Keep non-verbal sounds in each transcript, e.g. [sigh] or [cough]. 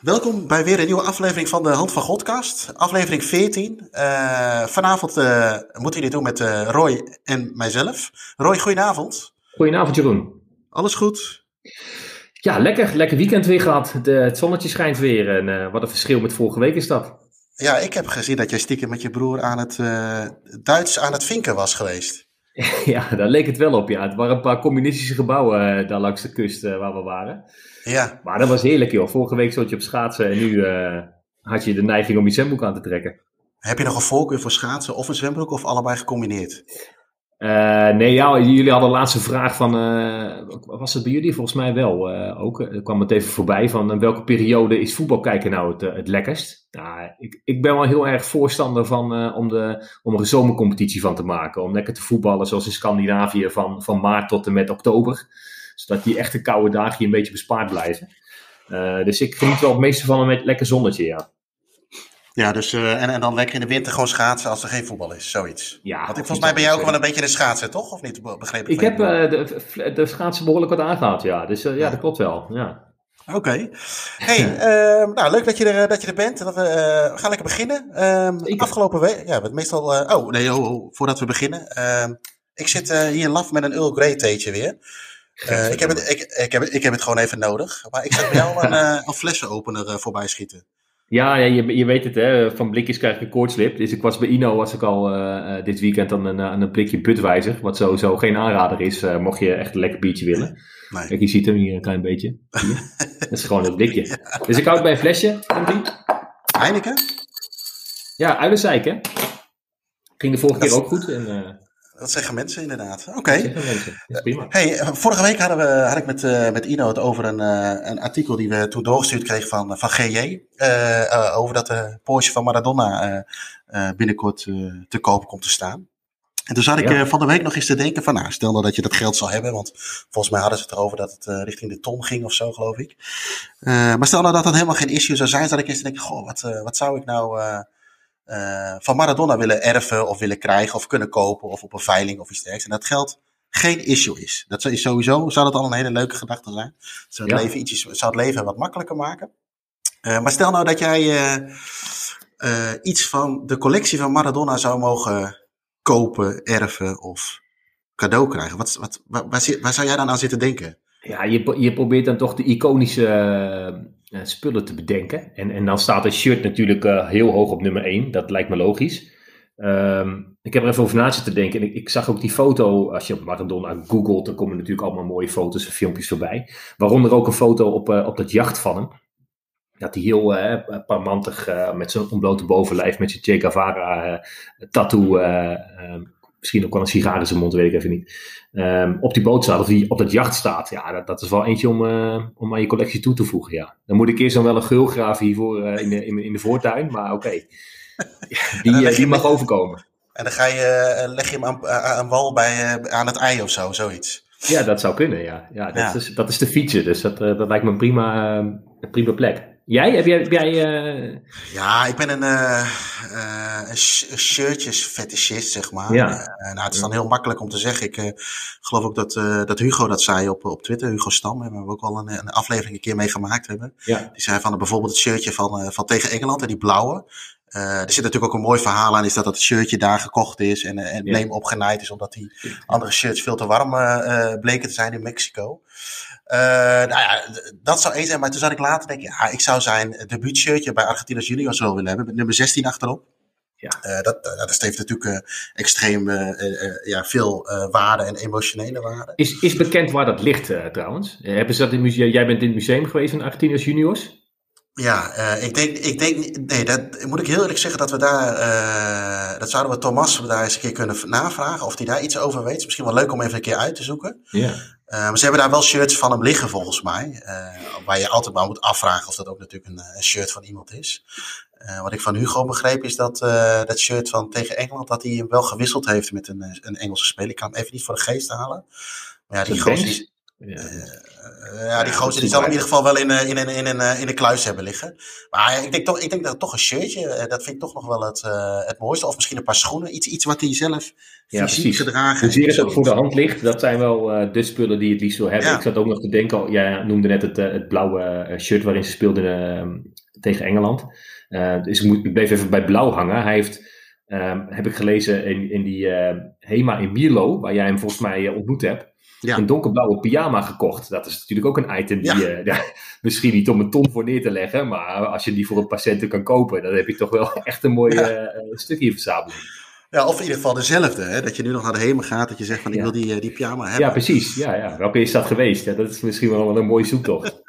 welkom bij weer een nieuwe aflevering van de Hand van Godcast. Aflevering 14. Uh, vanavond uh, moeten we dit doen met uh, Roy en mijzelf. Roy, goedenavond. Goedenavond Jeroen. Alles goed? Ja, lekker. Lekker weekend weer gehad. De, het zonnetje schijnt weer en wat een verschil met vorige week is dat. Ja, ik heb gezien dat jij stiekem met je broer aan het Duits aan het vinken was geweest. [laughs] Ja, daar leek het wel op, ja. Het waren een paar communistische gebouwen daar langs de kust waar we waren. Ja. Maar dat was heerlijk, joh. Vorige week stond je op schaatsen en nu uh, had je de neiging om je zwembroek aan te trekken. Heb je nog een voorkeur voor schaatsen of een zwembroek of allebei gecombineerd? Uh, nee, ja, jullie hadden de laatste vraag van, uh, was het bij jullie? Volgens mij wel uh, ook. Er kwam het even voorbij van welke periode is voetbal kijken nou het, het lekkerst? Nou, ik, ik ben wel heel erg voorstander van om, de, om er een zomercompetitie van te maken. Om lekker te voetballen zoals in Scandinavië van, van maart tot en met oktober zodat die echte koude dagen een beetje bespaard blijven. Dus ik geniet wel het meeste van een lekker zonnetje, ja. Ja, dus, uh, en, en dan lekker in de winter gewoon schaatsen als er geen voetbal is, zoiets. Ja, Want ik, volgens mij ben jij ook wel een beetje de schaatsen, toch? Of niet, begrepen? Ik heb uh, de, de schaatsen behoorlijk wat aangehad, ja. Dus ja, ja, dat klopt wel, ja. Oké. Okay. Hey, uh, nou leuk dat je er, dat je er bent. Dat we, uh, we gaan lekker beginnen. Uh, afgelopen week, ja, meestal. oh nee, oh, oh, voordat we beginnen. Ehm, ik zit hier in Laf met een Earl Grey theetje weer. Ik, heb het, ik, ik, heb, ik heb het gewoon even nodig. Maar ik zag bij jou [laughs] een, een flessenopener voorbij schieten. Ja, ja je, je weet het, hè? van blikjes krijg ik een koortslip. Dus ik was bij Ino was ik al dit weekend aan een, een blikje Budweiser. Wat sowieso geen aanrader is, mocht je echt een lekker biertje willen. Nee. Kijk, je ziet hem hier een klein beetje. [laughs] dat is gewoon een blikje. Ja. Dus ik houd bij een flesje. Komt die? Heineken? Ja, Uilenzeik, hè? Ging de vorige dat keer ook goed. En, dat zeggen mensen inderdaad. Oké. Okay. Hey, vorige week hadden we, had ik met, uh, met Ino het over een, uh, een artikel die we toen doorgestuurd kregen van, van GJ. Uh, over dat de Porsche van Maradona binnenkort te koop komt te staan. En toen zat ik ja. van de week nog eens te denken van, nou, stel nou dat je dat geld zal hebben, want volgens mij hadden ze het erover dat het uh, richting de ton ging of zo, geloof ik. Uh, maar stel nou dat dat helemaal geen issue zou zijn, zat ik eens te denken, goh, wat, uh, wat zou ik nou uh, van Maradona willen erven of willen krijgen of kunnen kopen of op een veiling of iets dergelijks. En dat geld geen issue is. Dat is sowieso, zou dat al een hele leuke gedachte zijn. Zou het, ja. leven, ietsjes, zou het leven wat makkelijker maken. Uh, maar stel nou dat jij uh, iets van de collectie van Maradona zou mogen kopen, erven of cadeau krijgen. Wat, wat, waar, waar, waar zou jij dan aan zitten denken? Ja, je, je probeert dan toch de iconische uh, spullen te bedenken. En, en dan staat een shirt natuurlijk uh, heel hoog op nummer 1. Dat lijkt me logisch. Um, ik heb er even over na zitten denken. En ik, ik, zag ook die foto, als je op Maradona googelt, dan komen natuurlijk allemaal mooie foto's en filmpjes voorbij. Waaronder ook een foto op, uh, op dat jacht van hem. Dat hij heel parmantig met zijn ontblote bovenlijf, met zijn Che Guevara tattoo misschien ook wel een sigaar in zijn mond, weet ik even niet. Um, op die boot staat, of die op dat jacht staat. Ja, dat, dat is wel eentje om, uh, om aan je collectie toe te voegen, ja. Dan moet ik eerst dan wel een geul graven hiervoor uh, in, de, in, in, de voortuin, maar oké. Okay. [laughs] die, die mag overkomen. En dan ga je, leg je hem aan, aan wal bij, aan het ei of zo, zoiets. Ja, dat zou kunnen, ja. ja, dat, ja. Is, dat is de feature, dus dat, dat lijkt me een prima, een prima plek. Jij? Heb jij... Heb jij uh... Ja, ik ben een, uh, uh, een shirtjes zeg maar. Ja. nou, het is dan heel makkelijk om te zeggen. Ik geloof ook dat, dat Hugo dat zei op, op Twitter. Hugo Stam, hebben we ook al een, een aflevering een keer mee gemaakt hebben. Ja. Die zei van bijvoorbeeld het shirtje van, van tegen Engeland, en die blauwe. Uh, er zit natuurlijk ook een mooi verhaal aan, is dat dat shirtje daar gekocht is en, en ja. neem opgenaaid is, omdat die andere shirts veel te warm uh, bleken te zijn in Mexico. Uh, nou ja, dat zou één zijn. Maar toen zat ik later denken, ja, ik zou zijn debuutshirtje bij Argentinos Juniors wel willen hebben. Met nummer 16 achterop. Ja. Uh, dat, dat heeft natuurlijk uh, extreem ja, veel waarde en emotionele waarde. Is, is bekend waar dat ligt trouwens? Hebben ze dat in museum, jij bent in het museum geweest van Argentinos Juniors? Ja, uh, ik denk, ik denk, nee, dat moet ik heel eerlijk zeggen dat we daar, uh, dat zouden we Thomas daar eens een keer kunnen navragen of hij daar iets over weet. Misschien wel leuk om even een keer uit te zoeken. Ja. Uh, maar ze hebben daar wel shirts van hem liggen volgens mij, waar je altijd maar moet afvragen of dat ook natuurlijk een, een shirt van iemand is. wat ik van Hugo begreep is dat dat shirt van tegen Engeland, dat hij hem wel gewisseld heeft met een, een Engelse speler. Ik kan hem even niet voor de geest halen. Maar ja, die gozer, Ja, ja die gozer die zal in ieder geval wel in, in, in, in, in, in de kluis hebben liggen. Maar ik denk, toch, ik denk dat toch een shirtje, dat vind ik toch nog wel het, het mooiste. Of misschien een paar schoenen, iets, iets wat hij zelf ja, precies. gedragen heeft. Hoezeer het ook voor de hand ligt, dat zijn wel de spullen die het liefst wil hebben. Ik zat ook nog te denken, jij noemde net het, het blauwe shirt waarin ze speelden tegen Engeland. dus ik, moet, ik bleef even bij blauw hangen. Hij heeft... Um, heb ik gelezen in, in die uh, HEMA in Mierlo, waar jij hem volgens mij uh, ontmoet hebt. Ja. Een donkerblauwe pyjama gekocht. Dat is natuurlijk ook een item die ja. [laughs] Uh, misschien niet om een ton voor neer te leggen, maar als je die voor een patiënt kan kopen, dan heb je toch wel [laughs] echt een mooi stukje verzameling. Ja, of in ieder geval dezelfde. Hè? Dat je nu nog naar de hemel gaat, dat je zegt van ik wil die, eh, die pyjama hebben. Ja, precies. Ja, ja. Welke is dat geweest? Dat is misschien wel een mooie zoektocht.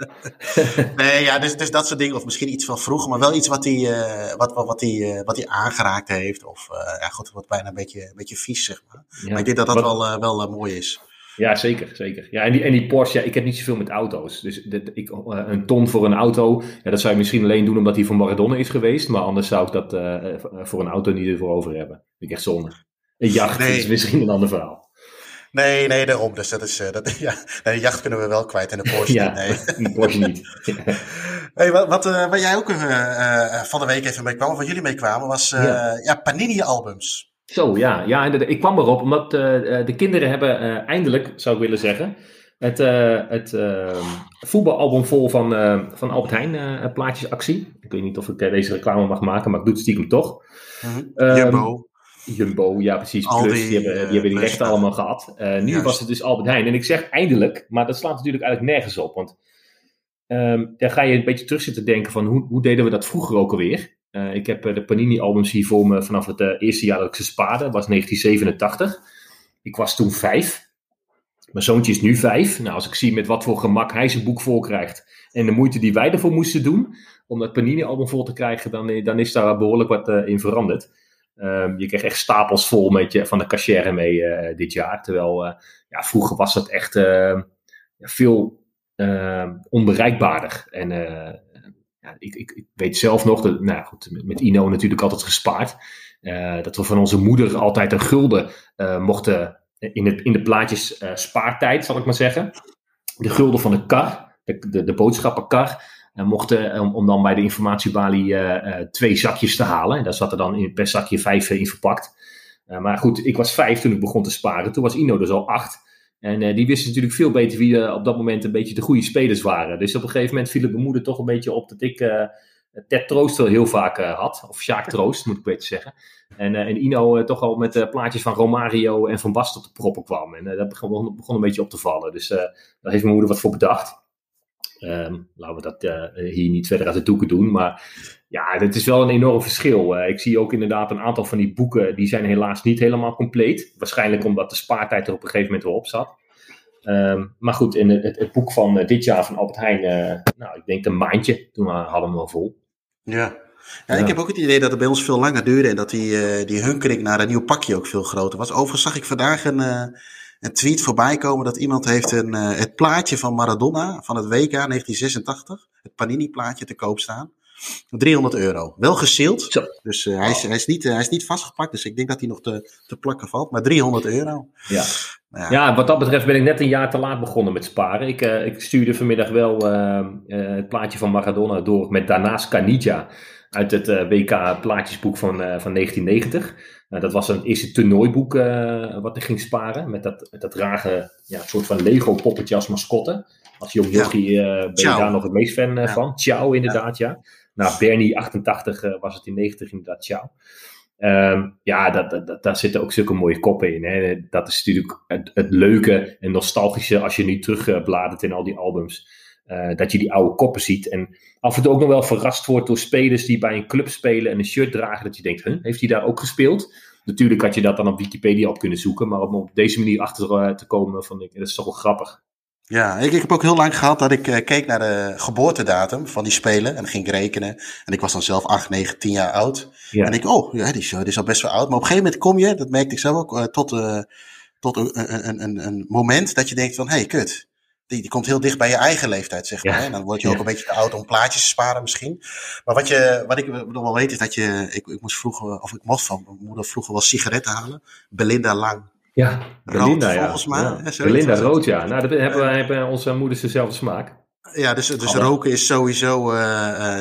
[laughs] nee, ja, dus, dus dat soort dingen. Of misschien iets van vroeger, maar wel iets wat hij uh, wat, wat, wat die, uh, wat die aangeraakt heeft. Of ja, goed, wat bijna een beetje, een beetje vies, zeg maar. Maar ik denk dat dat wel, wel mooi is. Ja, zeker, zeker. Ja, en die, en die Porsche, ja, ik heb niet zoveel met auto's. Dus ik, een ton voor een auto, ja, dat zou je misschien alleen doen omdat hij van Maradona is geweest. Maar anders zou ik dat voor een auto niet ervoor over hebben. Ik echt zonde. Een jacht is misschien een ander verhaal. Nee, nee, daarom. Dus dat is, uh, dat, [laughs] ja, nee, de jacht kunnen we wel kwijt en de Porsche [laughs] ja, nee. [laughs] Porsche niet. hey, wat, wat, uh, waar jij ook uh, van de week even mee kwam, of wat jullie mee kwamen, was ja. ja Panini-albums. Zo, ja. ja ik kwam erop omdat de kinderen hebben eindelijk, zou ik willen zeggen, het, het voetbalalbum vol van, van Albert Heijn plaatjesactie. Ik weet niet of ik deze reclame mag maken, maar ik doe het stiekem toch. Mm -hmm. Jumbo. Jumbo, ja precies. Plus, die, die, hebben, die hebben die rechten allemaal gehad. Uh, nu was het dus Albert Heijn. En ik zeg eindelijk, maar dat slaat natuurlijk eigenlijk nergens op. Want um, daar ga je een beetje terug zitten denken van hoe, hoe deden we dat vroeger ook alweer? Uh, ik heb de Panini-albums hier voor me vanaf het uh, eerste jaar dat ik ze spaarde. Dat was 1987. Ik was toen vijf. Mijn zoontje is nu vijf. Nou, als ik zie met wat voor gemak hij zijn boek vol krijgt. En de moeite die wij ervoor moesten doen om dat Panini-album vol te krijgen, dan, dan is daar behoorlijk wat in veranderd. Um, je kreeg echt stapels vol met je, van de cachère mee dit jaar. Terwijl ja, vroeger was het echt uh, veel ehm, onbereikbaarder. En ik, ik, ik, weet zelf nog, dat, nou goed, met Ino natuurlijk altijd gespaard. dat we van onze moeder altijd een gulden mochten in, het, in de plaatjes spaartijd, zal ik maar zeggen. De gulden van de kar, de, de, de boodschappenkar mochten, eh, om, om, dan bij de informatiebalie twee zakjes te halen. En daar zat er dan in, per zakje vijf in verpakt. maar goed, ik was vijf toen ik begon te sparen. Toen was Ino dus al acht. En die wisten natuurlijk veel beter wie op dat moment een beetje de goede spelers waren. Dus op een gegeven moment viel het mijn moeder toch een beetje op dat ik Ted Troost wel heel vaak had. Of Sjaak Troost, moet ik beter zeggen. En, en Ino toch al met plaatjes van Romario en Van Basten op de proppen kwam. En dat begon, begon, een beetje op te vallen. Dus daar heeft mijn moeder wat voor bedacht. Um, laten we dat uh, hier niet verder uit de doeken doen. Maar ja, het is wel een enorm verschil. Uh, ik zie ook inderdaad een aantal van die boeken, die zijn helaas niet helemaal compleet. Waarschijnlijk omdat de spaartijd er op een gegeven moment wel op zat. Um, maar goed, in het, het, boek van uh, dit jaar van Albert Heijn, nou, ik denk een maandje, toen hadden we hem wel vol. Ja. Ja, ik heb ook het idee dat het bij ons veel langer duurde en dat die, die hunkering naar een nieuw pakje ook veel groter was. Overigens zag ik vandaag een, een tweet voorbij komen dat iemand heeft een, uh, het plaatje van Maradona van het WK 1986, het Panini plaatje te koop staan. 300 euro. Wel geseeld. Dus uh, hij, is, hij, is niet, uh, hij is niet vastgepakt. Dus ik denk dat hij nog te, te plakken valt. Maar 300 euro. Ja. Nou ja. ja. wat dat betreft ben ik net een jaar te laat begonnen met sparen. Ik, uh, ik stuurde vanmiddag wel het plaatje van Maradona door met daarnaast Canija uit het WK plaatjesboek van, van 1990. Nou, dat was een eerste toernooiboek uh, wat ik ging sparen. Met dat, met dat rare ja, soort van Lego poppetje als mascotte. Als jong jochie uh, ben je daar nog het meest fan uh, van. Ciao inderdaad, ja. ja. Nou, Bernie 88 was het in 90 inderdaad Ciao. Um, ja, dat, dat, daar zitten ook zulke mooie koppen in. Hè. Dat is natuurlijk het, het leuke en nostalgische als je nu terugbladert in al die albums. Uh, dat je die oude koppen ziet. En af en toe ook nog wel verrast wordt door spelers die bij een club spelen en een shirt dragen. Dat je denkt, huh, heeft hij daar ook gespeeld? Natuurlijk had je dat dan op Wikipedia op kunnen zoeken. Maar om op deze manier achter uh, te komen, van, dat is toch wel grappig. Ja, ik, ik heb ook heel lang gehad dat ik uh, keek naar de geboortedatum van die spelen. En ging ik rekenen. En ik was dan zelf 8, 9, 10 jaar oud. Ja. En ik, oh, ja, die die is al best wel oud. Maar op een gegeven moment kom je, dat merkte ik zelf ook, tot, tot een, een, een, een moment dat je denkt van, hé, hey, kut die, die komt heel dicht bij je eigen leeftijd, zeg maar. En dan word je ook een beetje te oud om plaatjes te sparen misschien. Maar wat, je, wat ik nog wel weet is dat je... Ik, ik moest vroeger, of ik mocht van mijn moeder vroeger wel sigaretten halen. Belinda Lang. Ja, Belinda, ja. volgens mij. Ja. Belinda rood, ja. Nou, dat hebben, hebben onze moeders dezelfde smaak. Ja, dus, dus roken is sowieso uh,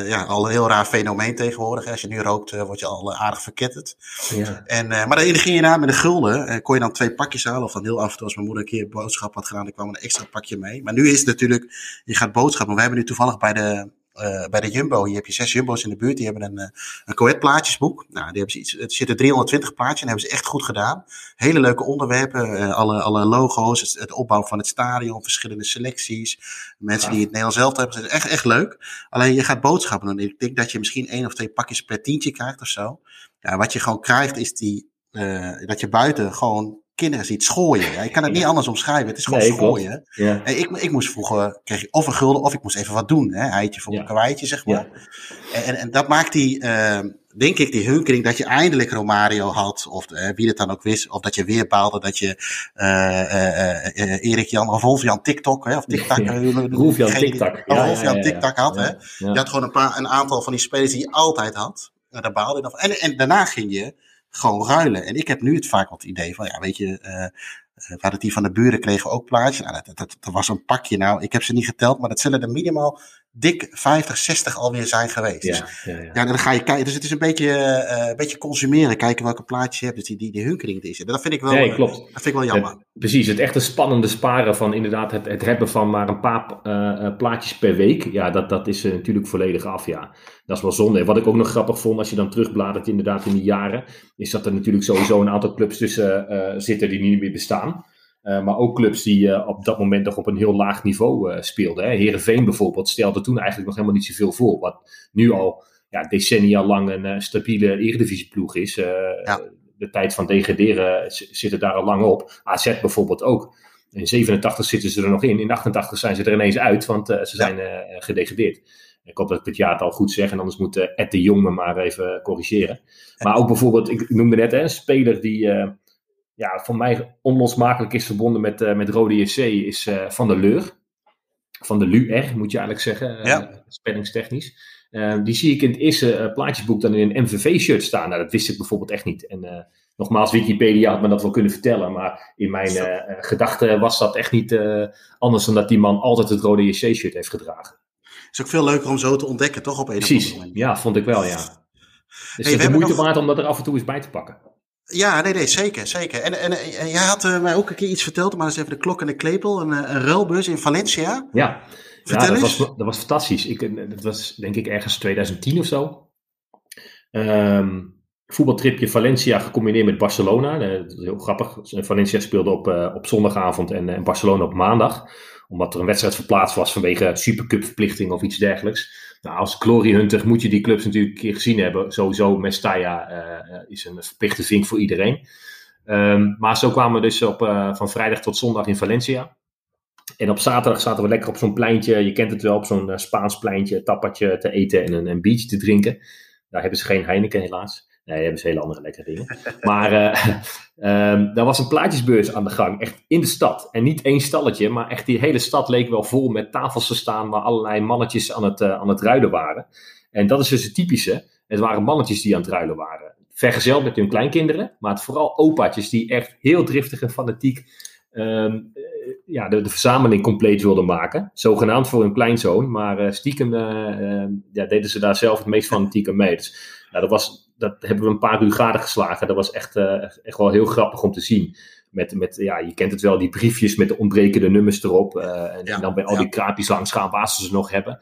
ja, al een heel raar fenomeen tegenwoordig. Als je nu rookt, uh, word je al aardig verketterd. Ja. En, maar dan ging je na met een gulden. kon je dan twee pakjes halen. Of dan heel af en toe als mijn moeder een keer boodschap had gedaan, dan kwam een extra pakje mee. Maar nu is het natuurlijk, je gaat boodschappen. We hebben nu toevallig bij de, uh, bij de Jumbo, hier heb je zes Jumbo's in de buurt, die hebben een, uh, een Coët plaatjesboek. Nou, die hebben ze iets, het zitten 320 plaatjes en hebben ze echt goed gedaan. Hele leuke onderwerpen, uh, alle, alle logo's, het, het, opbouw van het stadion, verschillende selecties, mensen die het Nederlands zelf hebben. Het is echt, echt leuk. Alleen je gaat boodschappen doen. Ik denk dat je misschien één of twee pakjes per tientje krijgt of zo. Ja, wat je gewoon krijgt is die, dat je buiten gewoon kinderen ziet schooien. Ja, ik kan het niet anders omschrijven. Het is gewoon nee, schooien. Ja. Ik, ik moest vroeger, kreeg je of een gulden of ik moest even wat doen. Hè? Eitje voor een kwijtje, zeg maar. En, en, en, dat maakt die, uh, denk ik, die hunkering dat je eindelijk Romario had. Of uh, wie het dan ook wist. Of dat je weer baalde dat je uh, Erik Jan of Wolf Jan TikTok, hè, of TikTok. [laughs] Wolf Jan TikTok. Wolf Jan TikTok had. Hè? Je had gewoon een, paar, een aantal van die spelers die je altijd had. Daar baalde je van. En, en daarna ging je gewoon ruilen. En ik heb nu het vaak wat idee van, ja, weet je, uh, we hadden die van de buren kregen ook plaatjes. Nou, dat, dat, dat, was een pakje. Nou, ik heb ze niet geteld, maar dat zullen er minimaal dik 50, 60 alweer zijn geweest. Ja, dus, ja, ja. ja dan ga je kijken. Dus het is een beetje, uh, een beetje consumeren. Kijken welke plaatjes je hebt. Dus die, die, die hunkering is. Dat vind ik wel, nee, klopt. dat vind ik wel jammer. precies, het echte spannende sparen van inderdaad het, het hebben van maar een paar uh, plaatjes per week. Ja, dat, dat is natuurlijk volledig af. Ja, dat is wel zonde. wat ik ook nog grappig vond, als je dan terugbladert inderdaad in die jaren, is dat er natuurlijk sowieso een aantal clubs tussen zitten die niet meer bestaan. Uh, maar ook clubs die uh, op dat moment nog op een heel laag niveau uh, speelden. Hè. Heerenveen bijvoorbeeld stelde toen eigenlijk nog helemaal niet zoveel voor. Wat nu al ja, decennia lang een stabiele eredivisieploeg is. Ja. De tijd van degraderen zit er daar al lang op. AZ bijvoorbeeld ook. In 87 zitten ze er nog in. In 88 zijn ze er ineens uit, want ze zijn gedegradeerd. Ik hoop dat ik het jaartal goed zeg. En anders moet Ed de Jong me maar even corrigeren. Maar ook bijvoorbeeld, ik noemde net hè, een speler die ja, voor mij onlosmakelijk is verbonden met, uh, met Rode JC is uh, Van der Leur. Van de LUR, moet je eigenlijk zeggen, uh, ja. spellingstechnisch. die zie ik in het eerste plaatjesboek dan in een MVV-shirt staan. Nou, dat wist ik bijvoorbeeld echt niet. En nogmaals, Wikipedia had me dat wel kunnen vertellen. Maar in mijn gedachten was dat echt niet anders dan dat die man altijd het Rode JC-shirt heeft gedragen. Is ook veel leuker om zo te ontdekken, toch? Op een Precies, ja, vond ik wel, ja. Dus hey, het is moeite nog... waard om dat er af en toe eens bij te pakken. Ja, nee, nee, zeker, zeker. En, en, en jij had uh, mij ook een keer iets verteld, maar dat is even de klok en de klepel, een, eh, een ruilbus in Valencia. Ja, Vertel ja dat, was, dat was fantastisch. Ik, eh, dat was denk ik ergens 2010 of zo. Um, voetbaltripje Valencia gecombineerd met Barcelona. Dat is heel grappig. Valencia speelde op, uh, op zondagavond en, en Barcelona op maandag. Omdat er een wedstrijd verplaatst was vanwege Supercup verplichting of iets dergelijks. Nou, als Glory Hunter moet je die clubs natuurlijk een keer gezien hebben. Sowieso Mestalla uh, is een verplichte vink voor iedereen. Um, maar zo kwamen we dus op, uh, van vrijdag tot zondag in Valencia. En op zaterdag zaten we lekker op zo'n pleintje. Je kent het wel, op zo'n Spaans pleintje. Tappertje te eten en een, een biertje te drinken. Daar hebben ze geen Heineken helaas. Nee, hebben ze hele andere lekkere dingen. Maar uh, [laughs] daar was een plaatjesbeurs aan de gang, echt in de stad. En niet één stalletje, maar echt die hele stad leek wel vol met tafels te staan waar allerlei mannetjes aan het, uh, aan het ruilen waren. En dat is dus het typische. Het waren mannetjes die aan het ruilen waren. Vergezeld met hun kleinkinderen, maar het vooral opaatjes die echt heel driftig en fanatiek um, ja, de, de, verzameling compleet wilden maken. Zogenaamd voor hun kleinzoon, maar stiekem ja, deden ze daar zelf het meest fanatiek aan mee. Dus nou, dat was dat hebben we een paar uur geslagen. Dat was echt, uh, echt wel heel grappig om te zien. Met, met, ja, je kent het wel, die briefjes met de ontbrekende nummers erop. Uh, en, en, dan bij al die kraapjes langs gaan waar ze ze nog hebben.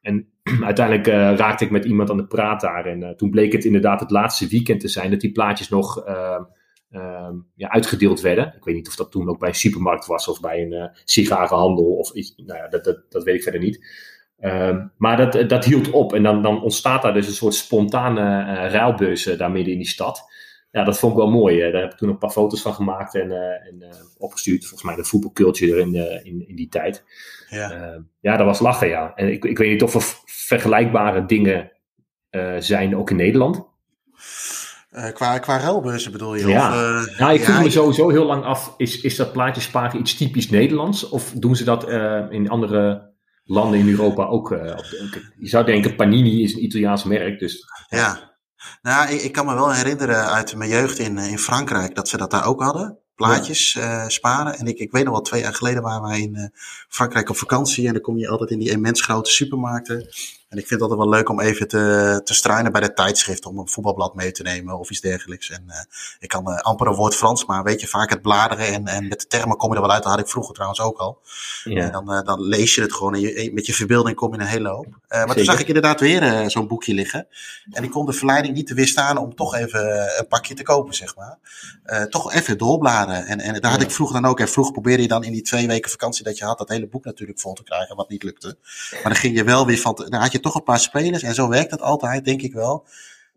En [clears throat] uiteindelijk uh, raakte ik met iemand aan de praat daar. En toen bleek het inderdaad het laatste weekend te zijn dat die plaatjes nog ehm, ehm, ja, uitgedeeld werden. Ik weet niet of dat toen ook bij een supermarkt was of bij een sigarenhandel of iets. Nou ja, dat, dat, dat weet ik verder niet. Um, maar dat, dat hield op en dan, dan ontstaat daar dus een soort spontane uh, ruilbeurs uh, daar midden in die stad. Ja, dat vond ik wel mooi. Daar heb ik toen een paar foto's van gemaakt en, uh, en opgestuurd. Volgens mij de voetbalculture in, in, in die tijd. Ja. Ehm, ja, dat was lachen, ja. En ik, ik weet niet of er vergelijkbare dingen zijn ook in Nederland. qua, qua ruilbeurzen bedoel je? Ja, of, nou, ik vroeg me sowieso heel lang af, is, is dat plaatjesparen iets typisch Nederlands? Of doen ze dat in andere landen in Europa ook. Uh, je zou denken, Panini is een Italiaans merk. Dus, ja, nou, ik, ik, kan me wel herinneren uit mijn jeugd in, in Frankrijk dat ze dat daar ook hadden. plaatjes uh, sparen. En ik, ik weet nog wel, twee jaar geleden waren wij in uh, Frankrijk op vakantie. En dan kom je altijd in die immens grote supermarkten. En ik vind het altijd wel leuk om even te, te struinen bij de tijdschrift. Om een voetbalblad mee te nemen of iets dergelijks. En uh, ik kan uh, amper een woord Frans, maar weet je, vaak het bladeren. En, en met de termen kom je er wel uit. Dat had ik vroeger trouwens ook al. Ja. En dan, uh, dan lees je het gewoon. En je, met je verbeelding kom je een hele hoop. maar toen zag ik inderdaad weer zo'n boekje liggen. En ik kon de verleiding niet te weerstaan om toch even een pakje te kopen, zeg maar. toch even doorbladeren. En, en daar had ik vroeger dan ook. En vroeger probeerde je dan in die twee weken vakantie dat je had, dat hele boek natuurlijk vol te krijgen, wat niet lukte. Maar dan ging je wel weer van, dan had je toch een paar spelers, en zo werkt dat altijd, denk ik wel.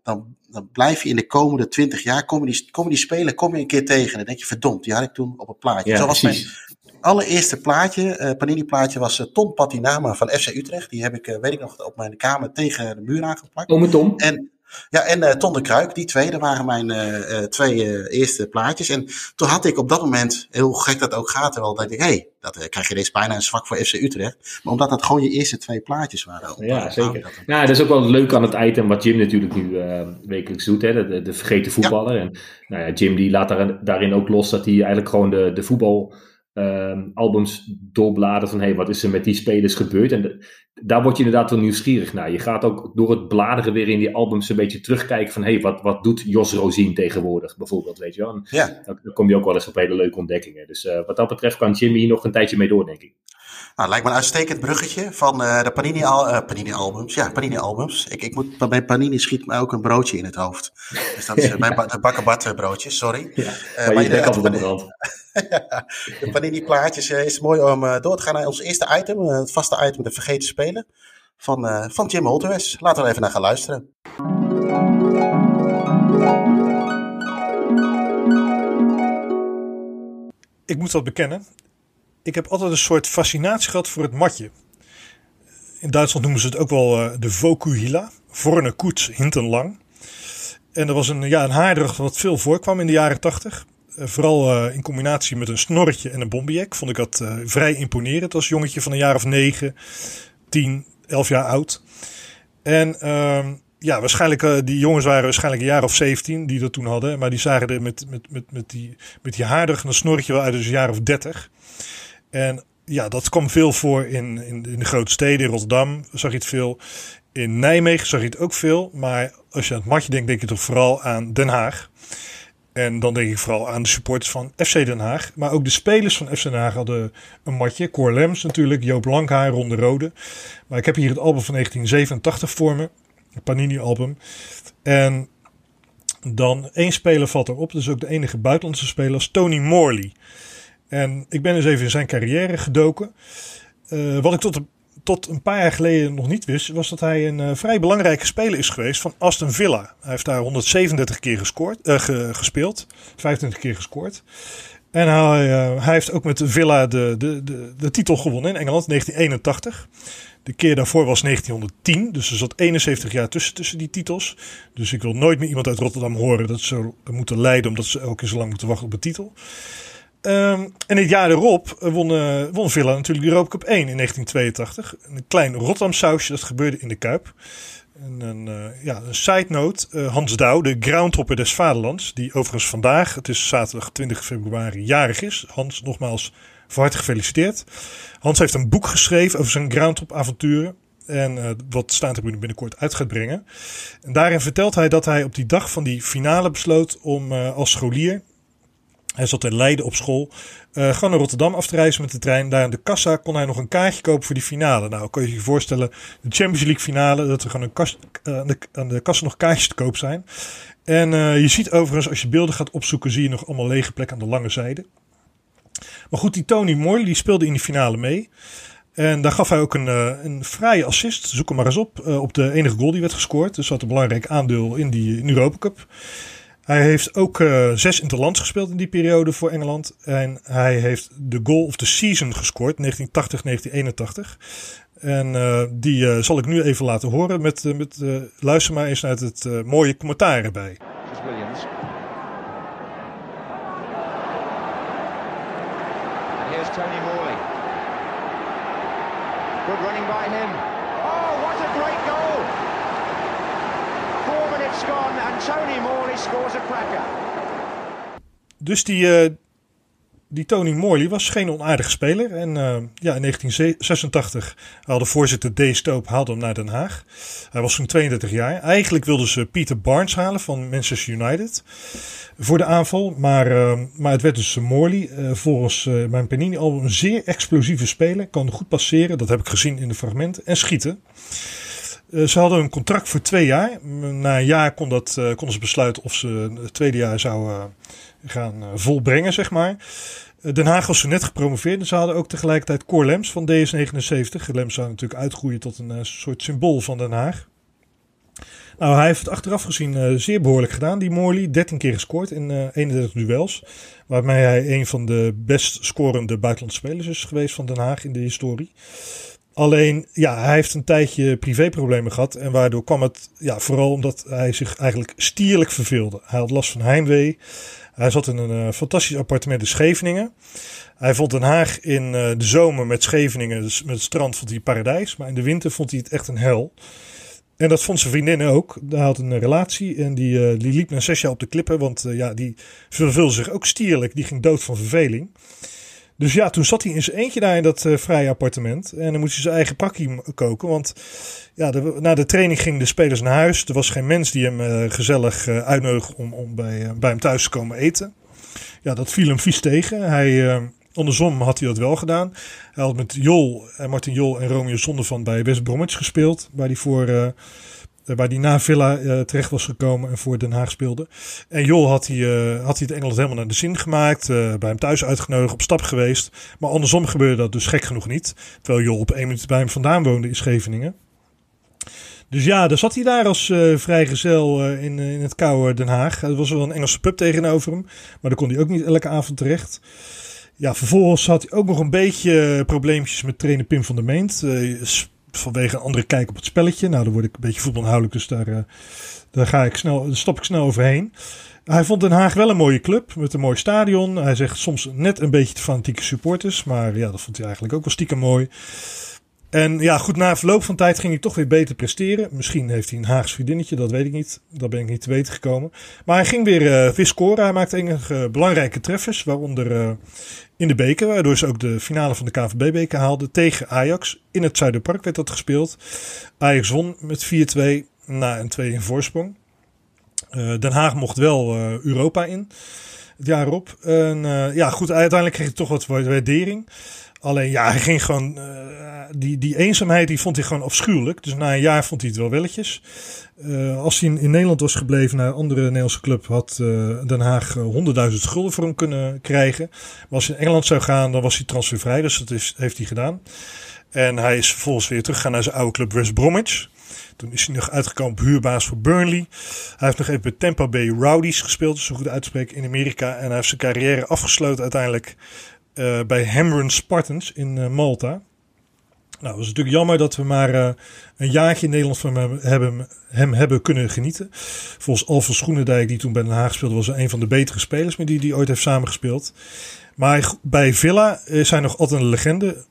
Dan, dan blijf je in de komende twintig jaar, komen die, komen die spelen, kom je een keer tegen. En dan denk je, verdomd, die had ik toen op een plaatje. Ja, zo was mijn allereerste plaatje, uh, Panini plaatje, was uh, Tom Patinama van FC Utrecht. Die heb ik, uh, weet ik nog, op mijn kamer tegen de muur aangeplakt. Met Tom? En ja, en uh, Ton de Kruik, die twee, dat waren mijn uh, twee eerste plaatjes. En toen had ik op dat moment, heel gek dat ook gaat, wel dat ik, hé, hey, dat krijg je deze bijna een zwak voor FC Utrecht. Maar omdat dat gewoon je eerste twee plaatjes waren. ja, zeker. Dat ja, dat is ook wel leuk aan het item wat Jim natuurlijk nu wekelijks doet, hè, de, de vergeten voetballer. En nou ja, Jim die laat daar, daarin ook los dat hij eigenlijk gewoon de, de voetbal um, albums doorbladeren van hey, wat is er met die spelers gebeurd? En daar word je inderdaad wel nieuwsgierig naar. Je gaat ook door het bladeren weer in die albums een beetje terugkijken van hey, wat, wat doet Jos Rosien tegenwoordig bijvoorbeeld, weet je wel? En ja. Dan, kom je ook wel eens op hele leuke ontdekkingen. Dus uh, wat dat betreft kan Jimmy hier nog een tijdje mee door, denk ik. Nou, lijkt me een uitstekend bruggetje van uh, de Panini, al, uh, Panini albums. Ja, Panini albums. Ik, ik moet, bij Panini schiet me ook een broodje in het hoofd. Dus dat is mijn ba bakkenbad broodje, sorry. Ja, maar, maar je bent altijd op [laughs] de Panini plaatjes uh, is mooi om door te gaan naar ons eerste item. het vaste item, de vergeten spelen. Van, van Jim Holters. Laten we even naar gaan luisteren. Ik moet dat bekennen ik heb altijd een soort fascinatie gehad voor het matje. In Duitsland noemen ze het ook wel uh, de Vokuhila. Vorne koets, hinten lang. En dat was een, ja, een haardracht wat veel voorkwam in de jaren tachtig. Uh, vooral uh, in combinatie met een snorretje en een bombiek. Vond ik dat vrij imponerend als jongetje van een jaar of negen, tien, elf jaar oud. En ehm, ja, waarschijnlijk, die jongens waren waarschijnlijk een jaar of 17 die dat toen hadden. Maar die zagen er met, met, met, met die, met die haardracht en een snorretje wel uit als een jaar of 30. En ja, dat kwam veel voor in, in, in de grote steden. Rotterdam zag je het veel. In Nijmegen zag je het ook veel. Maar als je aan het matje denkt, denk je toch vooral aan Den Haag. En dan denk ik vooral aan de supporters van FC Den Haag. Maar ook de spelers van FC Den Haag hadden een matje. Cor Lems natuurlijk, Joop Lankhaar, Ron de Rode. Maar ik heb hier het album van 1987 voor me. Een Panini-album. En dan één speler valt erop. Dus ook de enige buitenlandse speler, Tony Morley. En ik ben eens even in zijn carrière gedoken. Uh, wat ik tot, tot een paar jaar geleden nog niet wist, was dat hij een uh, vrij belangrijke speler is geweest van Aston Villa. Hij heeft daar 137 keer gescoord, uh, gespeeld, 25 keer gescoord. En hij, hij, heeft ook met Villa de, de, de, de titel gewonnen in Engeland, 1981. De keer daarvoor was 1910, dus er zat 71 jaar tussen, tussen die titels. Dus ik wil nooit meer iemand uit Rotterdam horen dat ze moeten lijden omdat ze elke keer zo lang moeten wachten op een titel. Um, en het jaar erop won, won Villa natuurlijk de Europa Cup 1 in 1982. Een klein Rotterdam sausje, dat gebeurde in de Kuip. En een, uh, ja, een side note, uh, Hans Douw, de groundhopper des vaderlands, die overigens vandaag, het is zaterdag 20 februari, jarig is. Hans, nogmaals, van harte gefeliciteerd. Hans heeft een boek geschreven over zijn groundhop avonturen. En uh, wat Staantribune binnenkort uit gaat brengen. En daarin vertelt hij dat hij op die dag van die finale besloot om als scholier hij zat in Leiden op school. Uh, gewoon naar Rotterdam af te reizen met de trein. Daar aan de kassa kon hij nog een kaartje kopen voor die finale. Nou, kan je je voorstellen, de Champions League finale, dat er gewoon een kas, uh, aan, de, kassa nog kaartjes te koop zijn. En uh, je ziet overigens, als je beelden gaat opzoeken, zie je nog allemaal lege plekken aan de lange zijde. Maar goed, die Tony Moore, die speelde in die finale mee. En daar gaf hij ook een, een fraaie assist, zoek hem maar eens op, op de enige goal die werd gescoord. Dus had een belangrijk aandeel in die Europa Cup. Hij heeft ook uh, zes interlands gespeeld in die periode voor Engeland. En hij heeft de goal of the season gescoord, 1980-1981. En uh, die uh, zal ik nu even laten horen. Met, met, luister maar eens naar het mooie commentaar erbij. Williams. Dus die, uh, die Tony Morley was geen onaardige speler. En uh, ja, in 1986 haalde voorzitter D. Stoop haalde hem naar Den Haag. Hij was toen 32 jaar. Eigenlijk wilden ze Peter Barnes halen van Manchester United voor de aanval. Maar, uh, maar het werd dus Morley. Volgens mijn Panini-album een zeer explosieve speler. Kan goed passeren, dat heb ik gezien in de fragmenten. En schieten. Ze hadden een contract voor twee jaar. Na een jaar kon dat, konden ze besluiten of ze het tweede jaar zouden gaan eh, volbrengen, zeg maar. Eh, Den Haag was zo net gepromoveerd en ze hadden ook tegelijkertijd Cor Lems van DS79. Lems zou natuurlijk uitgroeien tot een eh, soort symbool van Den Haag. Nou, hij heeft het achteraf gezien zeer behoorlijk gedaan. Die Morley, 13 keer gescoord in uh, 31 duels. Waarmee hij een van de best scorende buitenlandse spelers is geweest van Den Haag in de historie. Alleen, ja, hij heeft een tijdje privéproblemen gehad. En waardoor kwam het, ja, vooral omdat hij zich eigenlijk stierlijk verveelde. Hij had last van heimwee. Hij zat in een uh, fantastisch appartement in Scheveningen. Hij vond Den Haag in uh, de zomer met Scheveningen, dus met het strand, vond hij paradijs. Maar in de winter vond hij het echt een hel. En dat vond zijn vriendin ook. Hij had een relatie en die, uh, die liep na zes jaar op de klippen. Want ja, die verveelde zich ook stierlijk. Die ging dood van verveling. Dus ja, toen zat hij in zijn eentje daar in dat uh, vrije appartement. En dan moest hij zijn eigen pakje koken. Want ja, na de training gingen de spelers naar huis. Er was geen mens die hem uh, gezellig uh, uitnodigde om, om bij, bij hem thuis te komen eten. Ja, dat viel hem vies tegen. Hij, andersom had hij dat wel gedaan. Hij had met Jol, Martin Jol en Romeo Zondervan bij West Bromwich gespeeld. Waar hij voor eh, waar die na Villa uh, terecht was gekomen en voor Den Haag speelde. En Jol had hij, uh, had hij het Engeland helemaal naar de zin gemaakt. Bij hem thuis uitgenodigd, op stap geweest. Maar andersom gebeurde dat dus gek genoeg niet. Terwijl Jol op één minuut bij hem vandaan woonde in Scheveningen. Dus ja, daar zat hij daar als uh, vrijgezel in, in het koude Den Haag. Er was wel een Engelse pub tegenover hem. Maar daar kon hij ook niet elke avond terecht. Ja, vervolgens had hij ook nog een beetje probleempjes met trainer Pim van der Meent vanwege andere kijk op het spelletje. Nou, dan word ik een beetje voetbalinhoudelijk, dus daar, uh, daar ga ik snel, daar stap ik snel overheen. Hij vond Den Haag wel een mooie club met een mooi stadion. Hij zegt soms net een beetje te fanatieke supporters, maar ja, dat vond hij eigenlijk ook wel stiekem mooi. En ja, goed, na verloop van tijd ging hij toch weer beter presteren. Misschien heeft hij een Haags vriendinnetje, dat weet ik niet. Daar ben ik niet te weten gekomen. Maar hij ging weer, uh. Hij maakte enige belangrijke treffers, waaronder uh, in de beker. Waardoor ze ook de finale van de KVB-beker haalden tegen Ajax. In het Zuiderpark werd dat gespeeld. Ajax won met 4-2 na een 2 in voorsprong. Den Haag mocht wel Europa in het jaar op. En ja, goed, uiteindelijk kreeg hij toch wat waardering. Alleen ja, hij ging gewoon. Uh, die, die eenzaamheid die vond hij gewoon afschuwelijk. Dus na een jaar vond hij het wel welletjes. Uh, als hij in, Nederland was gebleven naar een andere Nederlandse club, had uh, Den Haag 100.000 gulden voor hem kunnen krijgen. Maar als hij in Engeland zou gaan, dan was hij transfervrij. Dus dat is, heeft hij gedaan. En hij is vervolgens weer teruggegaan naar zijn oude club West Bromwich. Toen is hij nog uitgekomen op huurbaas voor Burnley. Hij heeft nog even bij Tampa Bay Rowdies gespeeld, zo goed uitspreken, in Amerika. En hij heeft zijn carrière afgesloten uiteindelijk uh, bij Hamron Spartans in uh, Malta. Nou, het is natuurlijk jammer dat we maar uh, een jaartje in Nederland van hem hebben, hem hebben kunnen genieten. Volgens Alfred Schoenendijk, die toen bij Den Haag speelde, was een van de betere spelers met die hij ooit heeft samengespeeld. Maar bij Villa is hij nog altijd een legende.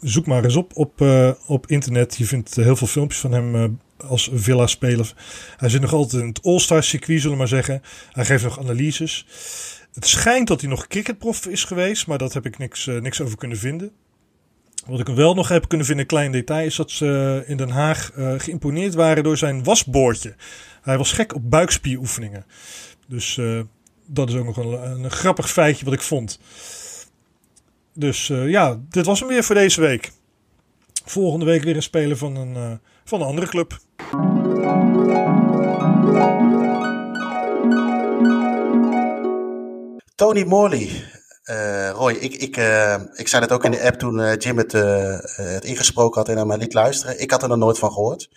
zoek maar eens op op, op internet. Je vindt heel veel filmpjes van hem als Villa-speler. Hij zit nog altijd in het All-Star circuit, zullen we maar zeggen. Hij geeft nog analyses. Het schijnt dat hij nog cricketprof is geweest, maar dat heb ik niks, uh, niks over kunnen vinden. Wat ik wel nog heb kunnen vinden, een klein detail, is dat ze in Den Haag uh, geïmponeerd waren door zijn wasboordje. Hij was gek op buikspieroefeningen. Dus dat is ook nog een, een, grappig feitje wat ik vond. Dus ja, dit was hem weer voor deze week. Volgende week weer een speler van een, van een andere club. Tony Morley. Uh, Roy, ik, ik, uh, ik zei dat ook in de app toen uh, Jim het, het ingesproken had en naar mij liet luisteren. Ik had er nog nooit van gehoord.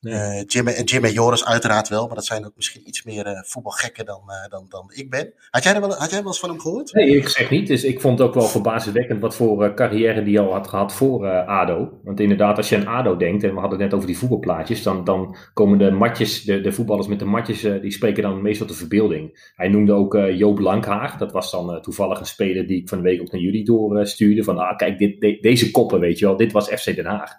Nee. Uh, Jim, en Jim en Joris uiteraard wel, maar dat zijn ook misschien iets meer uh, voetbalgekken dan, uh, dan, dan ik ben. Had jij, er wel, had jij wel eens van hem gehoord? Nee, ik zeg niet. Dus ik vond het ook wel verbazingwekkend wat voor carrière die al had gehad voor ADO. Want inderdaad, als je aan ADO denkt, en we hadden het net over die voetbalplaatjes, dan, dan komen de matjes, de, de voetballers met de matjes, die spreken dan meestal de verbeelding. Hij noemde ook Joop Lankhaag. Dat was dan toevallig een speler die ik van de week ook naar jullie doorstuurde. van, ah, kijk, dit, de, deze koppen, weet je wel, dit was FC Den Haag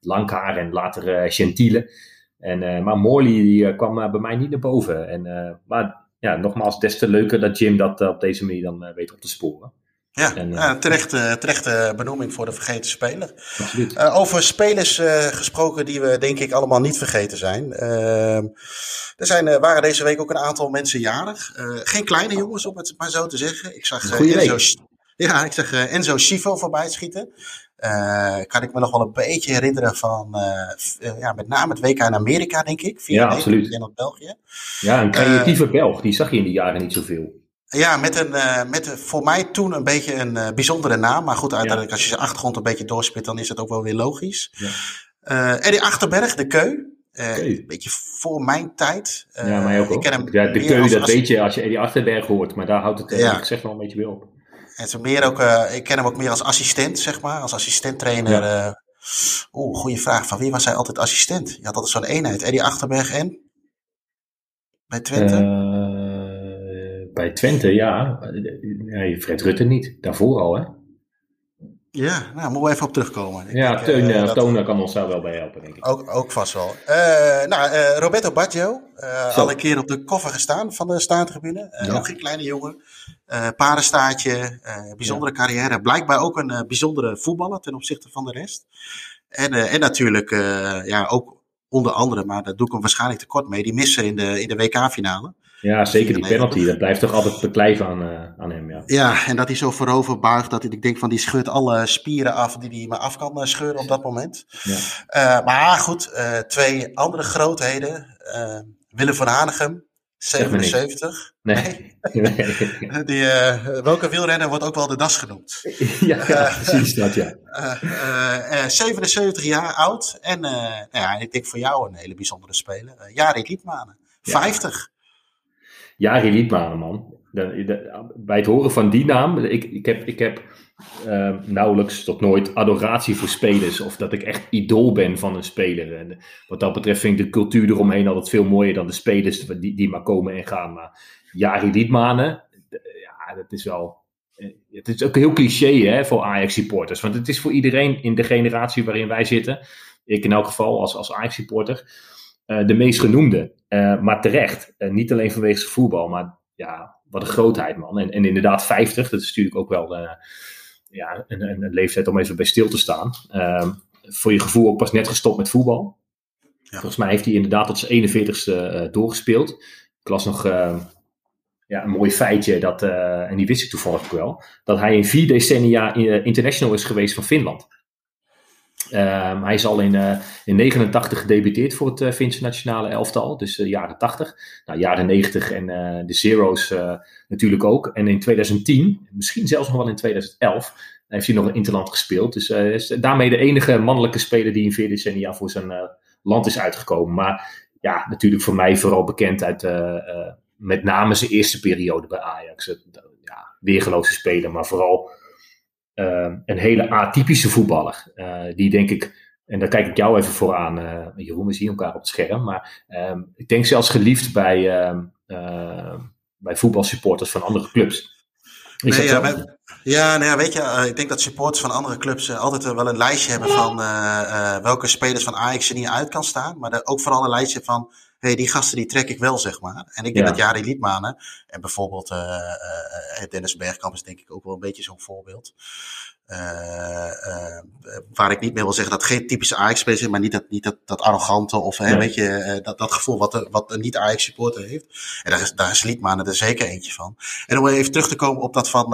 lang haar en later uh, Gentile. En, uh, maar Morley die, uh, kwam bij mij niet naar boven. En, maar ja, nogmaals, des te leuker dat Jim dat op deze manier dan weet op te sporen. Ja, en, terecht, terechte benoeming voor de vergeten speler. Absoluut. over spelers gesproken die we denk ik allemaal niet vergeten zijn. Ehm, er zijn, waren deze week ook een aantal mensen jarig. geen kleine jongens, om het maar zo te zeggen. Ik zag Enzo, ja, ik zag Enzo Schivo voorbij schieten. Uh, kan ik me nog wel een beetje herinneren van uh, ja, met name het WK in Amerika, denk ik. Ja, absoluut. En België. Ja, een creatieve Belg, die zag je in die jaren niet zoveel. Ja, met, een, met voor mij toen een beetje een bijzondere naam. Maar goed, uiteindelijk als je zijn achtergrond een beetje doorspit, dan is het ook wel weer logisch. Ja. Eddie Achterberg, de Keu. Een beetje voor mijn tijd. ja, maar ook. Ik ken hem ja, de Keu, dat weet je als je Eddie Achterberg hoort. Maar daar houdt het ja. ik zeg wel een beetje weer op. En zo meer ook, uh, ik ken hem ook meer als assistent, zeg maar. Als assistenttrainer. Ja. Uh, Oeh, goede vraag. Van wie was hij altijd assistent? Je had altijd zo'n eenheid. Eddie Achterberg en? Bij Twente? Uh, bij Twente, ja. ja. Fred Rutte niet. Daarvoor al, hè? Ja, nou, moeten we even op terugkomen. Ik ja, denk, Teun, uh, dat... kan ons daar wel bij helpen, denk ik. Ook, ook vast wel. nou, Roberto Baggio, al een keer op de koffer gestaan van de staantribune. Ja. Ook geen kleine jongen. Uh, parenstaatje, uh, bijzondere carrière. Blijkbaar ook een uh, bijzondere voetballer ten opzichte van de rest. En, en natuurlijk, ja, ook onder andere, maar daar doe ik hem waarschijnlijk tekort mee, die misser in de, in de WK-finale. Ja, zeker die penalty. Dat blijft toch altijd beklijven aan, aan hem. Ja. ja, en dat hij zo voorover buigt dat ik denk van die scheurt alle spieren af die hij maar af kan scheuren op dat moment. Ja. maar goed, twee andere grootheden. Willem van Hanegem, 77. Nee. nee. [laughs] [laughs] Die, uh, welke wielrenner wordt ook wel de das genoemd? ja, ja uh, precies dat, ja. [laughs] Uh, 77 jaar oud. En ja, ik denk voor jou een hele bijzondere speler. Jari Liedmanen, 50. Jari Liedmanen, man. Bij het horen van die naam, ik, ik heb, ik heb uh, nauwelijks tot nooit adoratie voor spelers. Of dat ik echt idool ben van een speler. En wat dat betreft vind ik de cultuur eromheen altijd veel mooier dan de spelers die, die maar komen en gaan. Maar Jari Liedmanen, ja, dat is wel. Eh, het is ook heel cliché hè, voor Ajax-supporters. Want het is voor iedereen in de generatie waarin wij zitten. Ik in elk geval als, als Ajax-supporter. Uh, de meest genoemde. Uh, maar terecht. niet alleen vanwege zijn voetbal, maar ja, wat een grootheid, man. En, en inderdaad, 50, dat is natuurlijk ook wel ja, een, een, leeftijd om even bij stil te staan. Uh, voor je gevoel ook pas net gestopt met voetbal. Ja. Volgens mij heeft hij inderdaad tot zijn 41ste uh, doorgespeeld. Ik las nog ja, een mooi feitje, dat, uh, en die wist ik toevallig ook wel, dat hij in vier decennia international is geweest van Finland. Um, hij is al in, uh, in 89 gedebuteerd voor het uh, Finse nationale elftal, dus uh, jaren 80. Nou, jaren 90 en de Zero's natuurlijk ook. En in 2010, misschien zelfs nog wel in 2011, heeft hij nog een interland gespeeld. Dus is daarmee de enige mannelijke speler die in vier decennia voor zijn land is uitgekomen. Maar ja, natuurlijk voor mij vooral bekend uit met name zijn eerste periode bij Ajax. ja, weergeloze speler, maar vooral Ehm, een hele atypische voetballer. Uh, die denk ik, en daar kijk ik jou even voor aan, uh, Jeroen, we zien elkaar op het scherm. Maar um, ik denk zelfs geliefd bij, uh, bij voetbalsupporters van andere clubs. Nee, ja, wij, ja, nou ja, weet je, ik denk dat supporters van andere clubs altijd wel een lijstje hebben van welke spelers van Ajax er niet uit kan staan. Maar ook vooral een lijstje van hey, die gasten die trek ik wel, zeg maar. En ik denk dat Jari Liedmanen en bijvoorbeeld uh, Dennis Bergkamp is denk ik ook wel een beetje zo'n voorbeeld. Uh, waar ik niet meer wil zeggen dat geen typische Ajax-speler is, maar niet dat, niet dat, dat arrogante of hè, weet je, dat, dat gevoel wat, wat een niet-Ajax-supporter heeft. En daar is, daar is Liedmanen er zeker eentje van. En om even terug te komen op dat van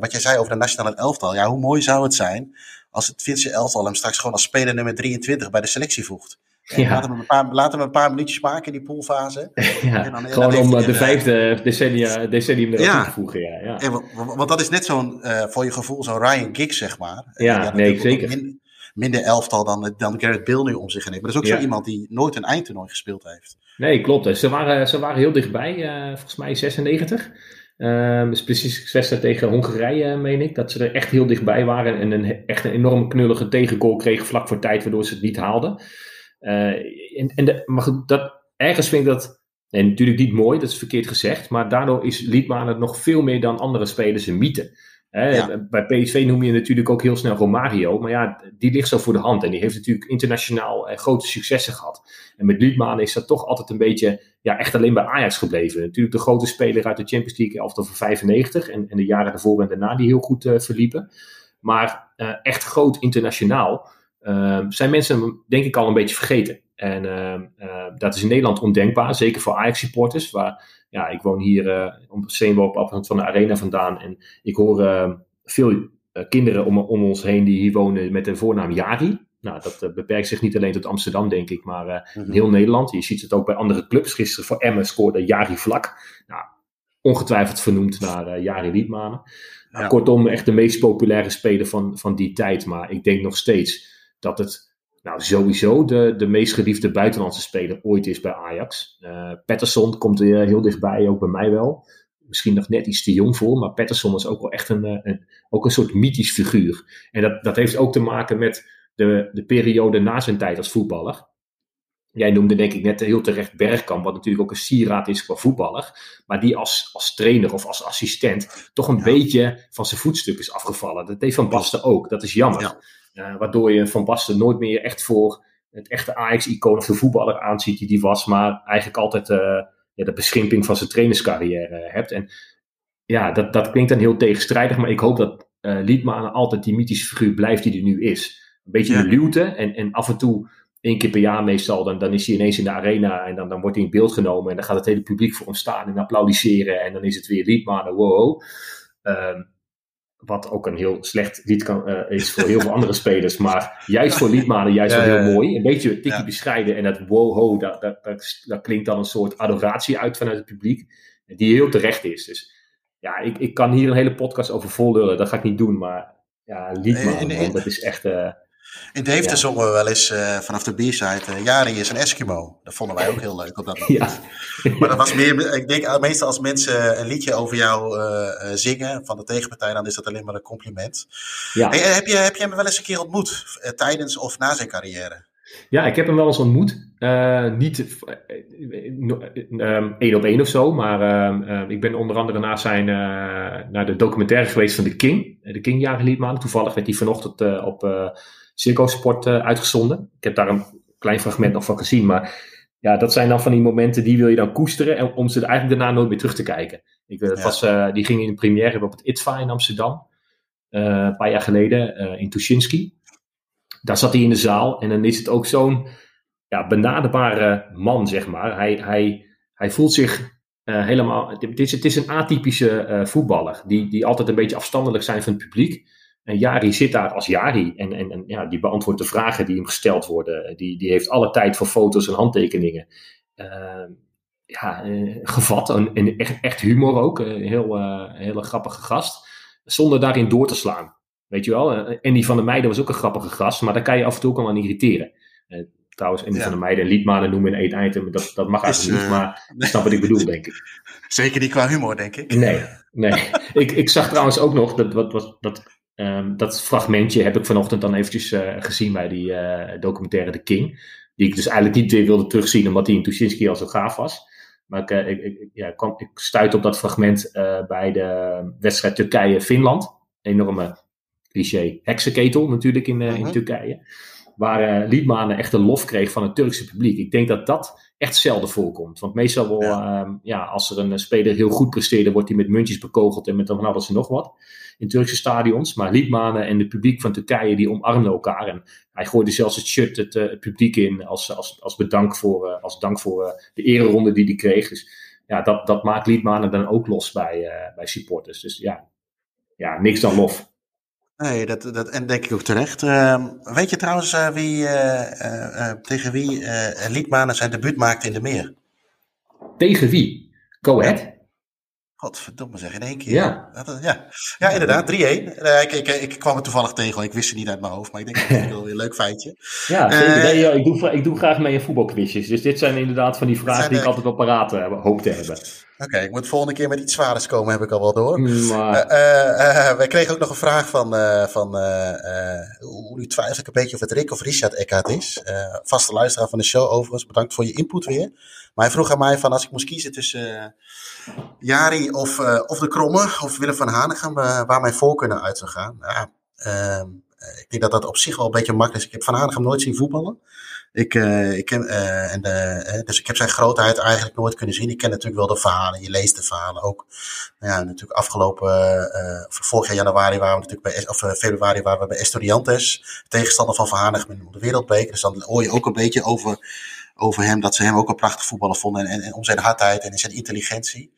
wat jij zei over de nationale elftal. Ja, hoe mooi zou het zijn als het Finse elftal hem straks gewoon als speler nummer 23 bij de selectie voegt. Ja. Laten, we een paar, laten we een paar minuutjes maken in die poolfase. [laughs] Ja, dan, gewoon om eh, de vijfde decennia, decennium erop ja. te voegen. Ja, ja. En, want, dat is net zo'n, uh, voor je gevoel, zo'n Ryan Giggs, zeg maar. Ja, nee, zeker. minder elftal dan, dan Garrett Bale nu om zich heen heeft. Maar dat is ook zo iemand die nooit een eindtoernooi gespeeld heeft. Nee, klopt. Ze waren, ze waren heel dichtbij, uh, volgens mij 96. Uh, dus precies wedstrijd tegen Hongarije, meen ik. Dat ze er echt heel dichtbij waren. En een, echt een enorme knullige tegengoal kregen vlak voor tijd, waardoor ze het niet haalden. Uh, en, en de, maar goed, dat, ergens vind ik dat en natuurlijk niet mooi, dat is verkeerd gezegd. Maar daardoor is Liedman het nog veel meer dan andere spelers een mythe. Bij PSV noem je natuurlijk ook heel snel Romario. Maar ja, die ligt zo voor de hand. En die heeft natuurlijk internationaal eh, grote successen gehad. En met Liedman is dat toch altijd een beetje ja, echt alleen bij Ajax gebleven. Natuurlijk de grote speler uit de Champions League elftal van 95. En, en de jaren daarvoor en daarna die heel goed uh, verliepen. Maar uh, echt groot internationaal zijn mensen denk ik al een beetje vergeten. En dat is in Nederland ondenkbaar. Zeker voor Ajax supporters. Waar ja, ik woon hier uh, op Steenworp afstand van de arena vandaan. En ik hoor uh, veel uh, kinderen om, om, ons heen die hier wonen met de voornaam Jari. Nou, dat beperkt zich niet alleen tot Amsterdam, denk ik, maar mm -hmm. heel Nederland. Je ziet het ook bij andere clubs. Gisteren voor Emmen scoorde Jari Vlak. Nou, ongetwijfeld vernoemd naar Jari Liedmanen. Nou, kortom, echt de meest populaire speler van, van die tijd. Maar ik denk nog steeds dat het nou, sowieso de, de meest geliefde buitenlandse speler ooit is bij Ajax. Uh, Patterson komt er heel dichtbij, ook bij mij wel. Misschien nog net iets te jong voor, maar Patterson is ook wel echt een, eh, een, ook een soort mythisch figuur. En dat, dat heeft ook te maken met de, de periode na zijn tijd als voetballer. Jij noemde denk ik net heel terecht Bergkamp, wat natuurlijk ook een sieraad is qua voetballer. Maar die als, als trainer of als assistent toch een beetje van zijn voetstuk is afgevallen. Dat heeft Van Basten ook, dat is jammer. Ja. Uh, waardoor je Van Basten nooit meer echt voor het echte Ajax-icoon of de voetballer aanziet die die was. Maar eigenlijk altijd uh, ja, de beschimping van zijn trainerscarrière hebt. En ja, dat, dat klinkt dan heel tegenstrijdig. Maar ik hoop dat uh, Liedmanen altijd die mythische figuur blijft die er nu is. Een beetje ja. de luwte. En, en af en toe, één keer per jaar meestal, dan, dan is hij ineens in de arena. En dan, dan wordt hij in beeld genomen. En dan gaat het hele publiek voor hem staan en applaudisseren. En dan is het weer Liedmanen, wow. Um, wat ook een heel slecht lied kan, uh, is voor heel veel andere spelers. Maar juist voor liedmanen juist wel heel mooi. Een beetje tikkie bescheiden. En dat wow-ho, dat, dat, dat, dat, klinkt dan een soort adoratie uit vanuit het publiek. Die heel terecht is. Dus ja, ik, ik kan hier een hele podcast over vol lullen. Dat ga ik niet doen. Maar ja, liedmanen, dat is echt... Uh, in Deventer ja. zongen we wel eens uh, vanaf de B-side, uh, Jari is een Eskimo. Dat vonden wij ook heel leuk op dat moment. Ja. Maar dat was meer, ik denk meestal als mensen een liedje over jou uh, zingen van de tegenpartij, dan is dat alleen maar een compliment. Ja. Hey, heb, je, heb je hem wel eens een keer ontmoet, tijdens of na zijn carrière? Ja, ik heb hem wel eens ontmoet. niet één op één of zo, maar ik ben onder andere na zijn, naar de documentaire geweest van The King. De King Liedman. Toevallig werd hij vanochtend op Ziggo Sport uitgezonden. Ik heb daar een klein fragment nog van gezien, maar ja, dat zijn dan van die momenten die wil je dan koesteren en om ze er eigenlijk daarna nooit meer terug te kijken. Ik, het ja. was, uh, die ging in de première op het ITVA in Amsterdam, uh, een paar jaar geleden, in Tuschinski. Daar zat hij in de zaal en dan is het ook zo'n ja, benaderbare man, zeg maar. Hij, hij, hij voelt zich helemaal. Het is, het is een atypische voetballer, die, die altijd een beetje afstandelijk zijn van het publiek. En Jari zit daar als Jari en, en, en ja, die beantwoordt de vragen die hem gesteld worden. Die, die heeft alle tijd voor foto's en handtekeningen. Uh, ja, uh, gevat en, en, echt, echt humor ook. Een heel, uh, hele grappige gast. Zonder daarin door te slaan. Weet je wel? En die van de Meiden was ook een grappige gast, maar daar kan je af en toe ook al aan irriteren. trouwens, en die ja. van de Meiden en Liedmanen noemen in één item. Dat, dat mag eigenlijk niet, maar je snapt wat ik bedoel, denk ik. [laughs] Zeker niet qua humor, denk ik. Nee, nee. ik, ik zag trouwens ook nog dat, wat, wat, dat Um, dat fragmentje heb ik vanochtend dan eventjes uh, gezien bij die uh, documentaire The King. Die ik dus eigenlijk niet weer wilde terugzien, omdat die in Tuschinski al zo gaaf was. Maar ik, uh, ik, ik, ja, kwam, ik stuit op dat fragment bij de wedstrijd Turkije-Finland. Enorme cliché heksenketel natuurlijk in, -huh. in mhm. Turkije. Waar Liedmanen echt een lof kreeg van het Turkse publiek. Ik denk dat dat echt zelden voorkomt. Want meestal wel, ja. Uh, ja als er een speler heel goed presteerde, wordt hij met muntjes bekogeld en met van alles en nog wat in Turkse stadions. Maar Liedmanen en het publiek van Turkije die omarmden elkaar. En hij gooide zelfs het shirt het, uh, het publiek in als, als, als bedank voor, uh, als dank voor uh, de ereronde die hij kreeg. Dus ja, dat, dat maakt Liedmanen dan ook los bij, bij supporters. Dus ja, ja, niks dan lof. Nee, dat, dat, en denk ik ook terecht. Uh, weet je trouwens uh, wie, uh, tegen wie Liedmanen zijn debuut maakte in de meer? Tegen wie? Go ahead. Godverdomme zeg, in één keer. Ja, ja. ja inderdaad, 3-1. ik, ik, ik, kwam er toevallig tegen, ik wist het niet uit mijn hoofd, maar ik denk dat het [laughs] wel een leuk feitje. Ja, nee, ik, doe, ik doe graag mee in voetbalquizjes. Dus dit zijn inderdaad van die vragen die ik altijd wel paraat hoop te hebben. Oké, ik moet volgende keer met iets zwaarders komen, heb ik al wel door. Maar... Uh, wij kregen ook nog een vraag van, van nu twijfel ik een beetje of het Rick of Richard Eckhart is. vaste luisteraar van de show overigens, bedankt voor je input weer. Maar hij vroeg aan mij van als ik moest kiezen tussen Jari of, of de Kromme of Willem van Hanegem, waar mijn voorkeur naar uit zou gaan. Ja, ehm, ik denk dat dat op zich wel een beetje makkelijk is. Ik heb Van Hanegem nooit zien voetballen. Ik, uh, ik ken, uh, en de, dus ik heb zijn grootheid eigenlijk nooit kunnen zien. Ik ken natuurlijk wel de verhalen, je leest de verhalen ook. Nou ja, natuurlijk afgelopen, vorig jaar januari waren we natuurlijk bij, of februari waren we bij Estudiantes, tegenstander van in de Wereldbeker. Dus dan hoor je ook een beetje over over hem, dat ze hem ook een prachtig voetballer vonden. En, en, om zijn hardheid en zijn intelligentie.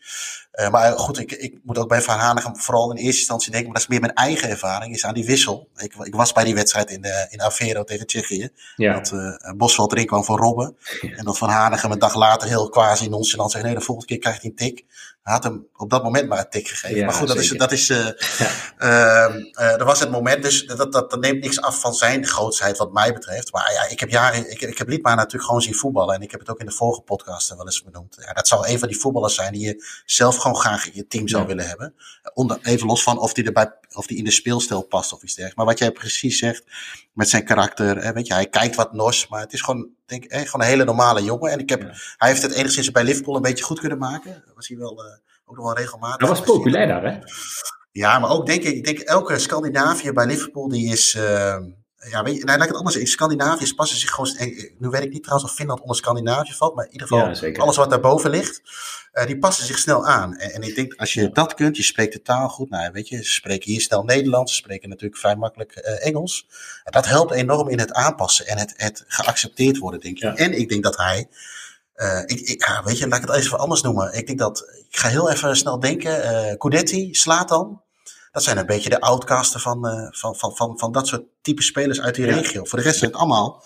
Uh, maar goed, ik, ik moet ook bij Van Hanegem vooral in eerste instantie denken, maar dat is meer mijn eigen ervaring, is aan die wissel. Ik, ik was bij die wedstrijd in, de, in Avero tegen Tsjechië. Ja. Dat uh, Bosveld erin kwam voor Robben. [laughs] En dat Van Hanegem een dag later heel quasi nonchalant zegt, nee, de volgende keer krijgt hij een tik. Hij had hem op dat moment maar een tik gegeven. maar goed, dat is, dat is uh, [laughs] ja. uh, dat was het moment. Dus dat, dat, dat neemt niks af van zijn grootsheid wat mij betreft. Maar ja, ik heb jaren, ik, ik heb natuurlijk gewoon zien voetballen. En ik heb het ook in de vorige podcast wel eens benoemd. Ja, dat zou een van die voetballers zijn die je zelf gewoon graag in je team zou willen hebben. Onder, even los van of die, erbij, of die in de speelstijl past of iets dergelijks. Maar wat jij precies zegt met zijn karakter. Hè, weet je, hij kijkt wat nors, maar het is gewoon, denk, eh, gewoon een hele normale jongen. En ik heb, hij heeft het enigszins bij Liverpool een beetje goed kunnen maken. Was hij wel, uh, ook nog wel regelmatig. Hij was populair daar, hè? Ja, maar ook denk ik, ik denk elke Scandinavië bij Liverpool die is. Uh, ja, weet je, nou, laat ik het anders zeggen. Scandinaviërs passen zich gewoon. Nu weet ik niet trouwens of Finland onder Scandinavië valt, maar in ieder geval alles wat daarboven ligt, uh, die passen zich snel aan. En, en, ik denk, als je dat kunt, je spreekt de taal goed. Nou, weet je, ze spreken hier snel Nederlands, ze spreken natuurlijk vrij makkelijk uh, Engels. En dat helpt enorm in het aanpassen en het, het geaccepteerd worden, denk ik. En ik denk dat hij. Uh, ik, ik, ja, weet je, laat ik het even anders noemen. Ik denk dat, ik ga heel even snel denken. Uh, Codetti, Slatan, dat zijn een beetje de outcasten van, uh, van, van, van, van dat soort type spelers uit die regio. Voor de rest zijn het allemaal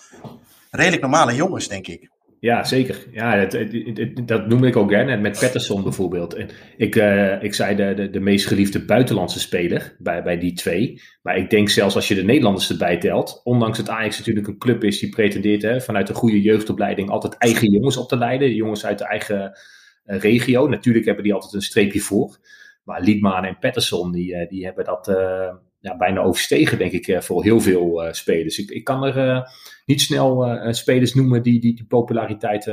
redelijk normale jongens, denk ik. Ja, zeker. Ja, het, het, dat noem ik ook gerne. Met Patterson bijvoorbeeld. Ik, uh, ik zei de, de, de, meest geliefde buitenlandse speler bij, bij die twee. Maar ik denk zelfs als je de Nederlanders erbij telt. Ondanks dat Ajax natuurlijk een club is die pretendeert hè, vanuit een goede jeugdopleiding altijd eigen jongens op te leiden. Jongens uit de eigen uh, regio. Natuurlijk hebben die altijd een streepje voor. Maar Liedman en Patterson, die, uh, die hebben dat ja, bijna overstegen, denk ik, eh, voor heel veel spelers. Ik, ik kan er niet snel spelers noemen die die, die populariteit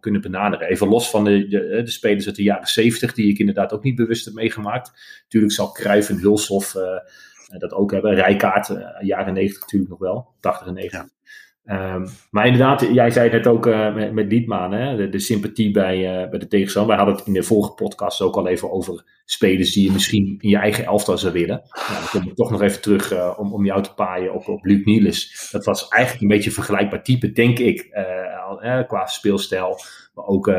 kunnen benaderen. Even los van de, de, de, spelers uit de jaren 70, die ik inderdaad ook niet bewust heb meegemaakt. Natuurlijk zal Cruijff en Hulshoff dat ook hebben. Rijkaard, jaren 90 natuurlijk nog wel, 80 en 90. Um, maar inderdaad, jij zei het ook uh, met, met hè? De, sympathie bij, uh, bij de tegenstander. We hadden het in de vorige podcast ook al even over spelers die je misschien in je eigen elftal zou willen. Nou, dan kom ik toch nog even terug uh, om, om jou te paaien op, op Luc Nielis. Dat was eigenlijk een beetje een vergelijkbaar type, denk ik, qua speelstijl. Maar ook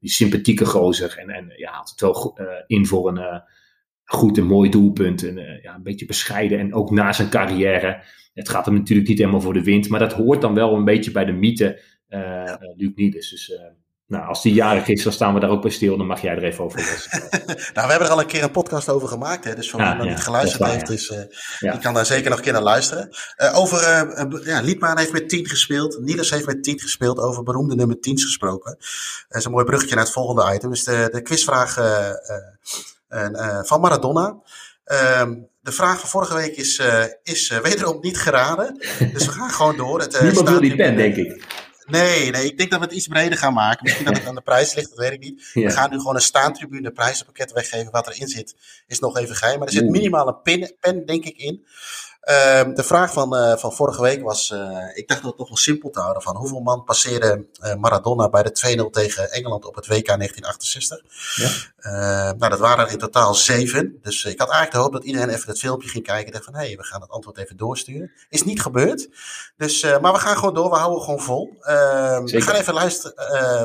die sympathieke gozer. En, en ja, het wel in voor een goed en mooi doelpunt. En ja, een beetje bescheiden. En ook na zijn carrière het gaat hem natuurlijk niet helemaal voor de wind, maar dat hoort dan wel een beetje bij de mythe uh, Luc Niedes. Dus uh, nou, als die jarig is, dan staan we daar ook bij stil. Dan mag jij er even over [laughs] nou, we hebben er al een keer een podcast over gemaakt. Hè, dus voor wie nog niet geluisterd heeft, is, uh, ja. die kan daar zeker nog een keer naar luisteren. Uh, over, uh, ja, Liedmaan heeft met 10 gespeeld. Niels heeft met 10 gespeeld. Over beroemde nummer 10 gesproken. Dat is een mooi bruggetje naar het volgende item. Dus de, de quizvraag van Maradona. Ehm, de vraag van vorige week is, uh, is uh, wederom niet geraden. Dus we gaan gewoon door. Het, uh, Niemand wil die pen, denk ik. Nee, nee, ik denk dat we het iets breder gaan maken. Misschien dat [laughs] het aan de prijs ligt, dat weet ik niet. We gaan nu gewoon een staantribune prijzenpakket weggeven. Wat erin zit, is nog even geheim. Maar er zit minimaal een pen, pen denk ik, in. Uh, de vraag van, uh, van vorige week was, uh, ik dacht dat het toch wel simpel te houden van hoeveel man passeerde uh, Maradona bij de 2-0 tegen Engeland op het WK 1968. Ja. nou, dat waren er in totaal zeven. Dus ik had eigenlijk de hoop dat iedereen even het filmpje ging kijken en dacht van, hé, hey, we gaan het antwoord even doorsturen. Is niet gebeurd. Dus, maar we gaan gewoon door, we houden gewoon vol. Ehm, we, gaan even luisteren,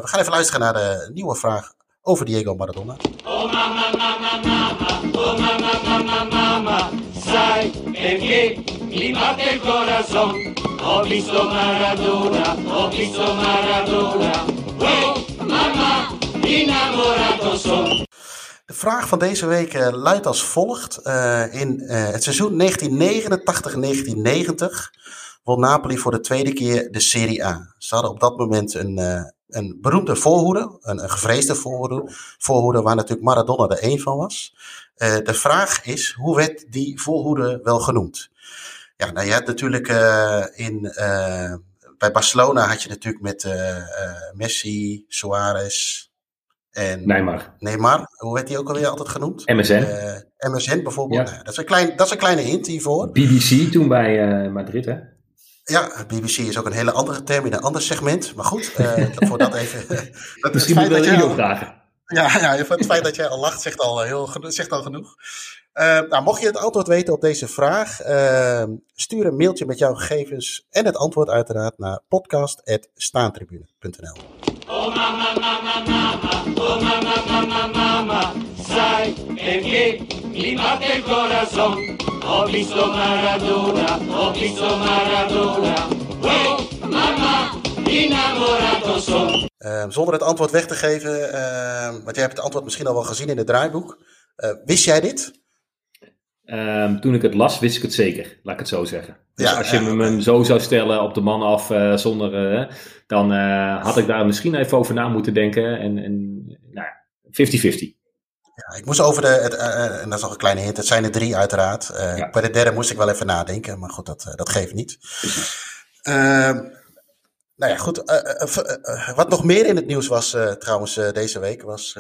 we gaan even luisteren naar de nieuwe vraag over Diego Maradona. Oh mama, mama, mama, sai perché mi batte il corazon. Ho visto Maradona, ho visto Maradona, oh mama, innamorato son. De vraag van deze week uh, luidt als volgt. Uh, in uh, het seizoen 1989-1990 won Napoli voor de tweede keer de Serie A. Ze hadden op dat moment een, een beroemde voorhoede, een, een gevreesde voorhoede, voorhoede, waar natuurlijk Maradona er één van was. De vraag is, hoe werd die voorhoede wel genoemd? Ja, nou je hebt natuurlijk in, bij Barcelona had je natuurlijk met Messi, Suarez, en Neymar. Neymar, hoe werd die ook alweer altijd genoemd? MSN. MSN bijvoorbeeld. Nou, dat, is een klein, dat is een kleine hint hiervoor. BBC toen bij Madrid, hè? Ja, BBC is ook een hele andere term in een ander segment. Maar goed, voor dat even. [laughs] [laughs] dat Misschien moet je wel vragen. Ja, ja, het feit dat jij al lacht zegt al, heel, zegt al genoeg. nou, mocht je het antwoord weten op deze vraag, stuur een mailtje met jouw gegevens en het antwoord uiteraard naar podcast.staantribune.nl. Oh mama, mama, mama, oh mama, mama, mama, sai perché mi batte il corazon. Ho visto Maradona, ho visto Maradona, oh mama, son. Uh, zonder het antwoord weg te geven, uh, want jij hebt het antwoord misschien al wel gezien in het draaiboek. Uh, wist jij dit? Um, toen ik het las, wist ik het zeker, laat ik het zo zeggen. Dus als je ja, me zo zou stellen op de man af uh, zonder, uh, dan uh, had ik daar misschien even over na moeten denken. En, en nou, 50-50. Ja, ik moest over de, het, en dat is nog een kleine hint, het zijn er drie uiteraard. Bij de derde moest ik wel even nadenken, maar goed, dat, dat geeft niet. Nou ja, goed. wat nog meer in het nieuws was trouwens deze week, was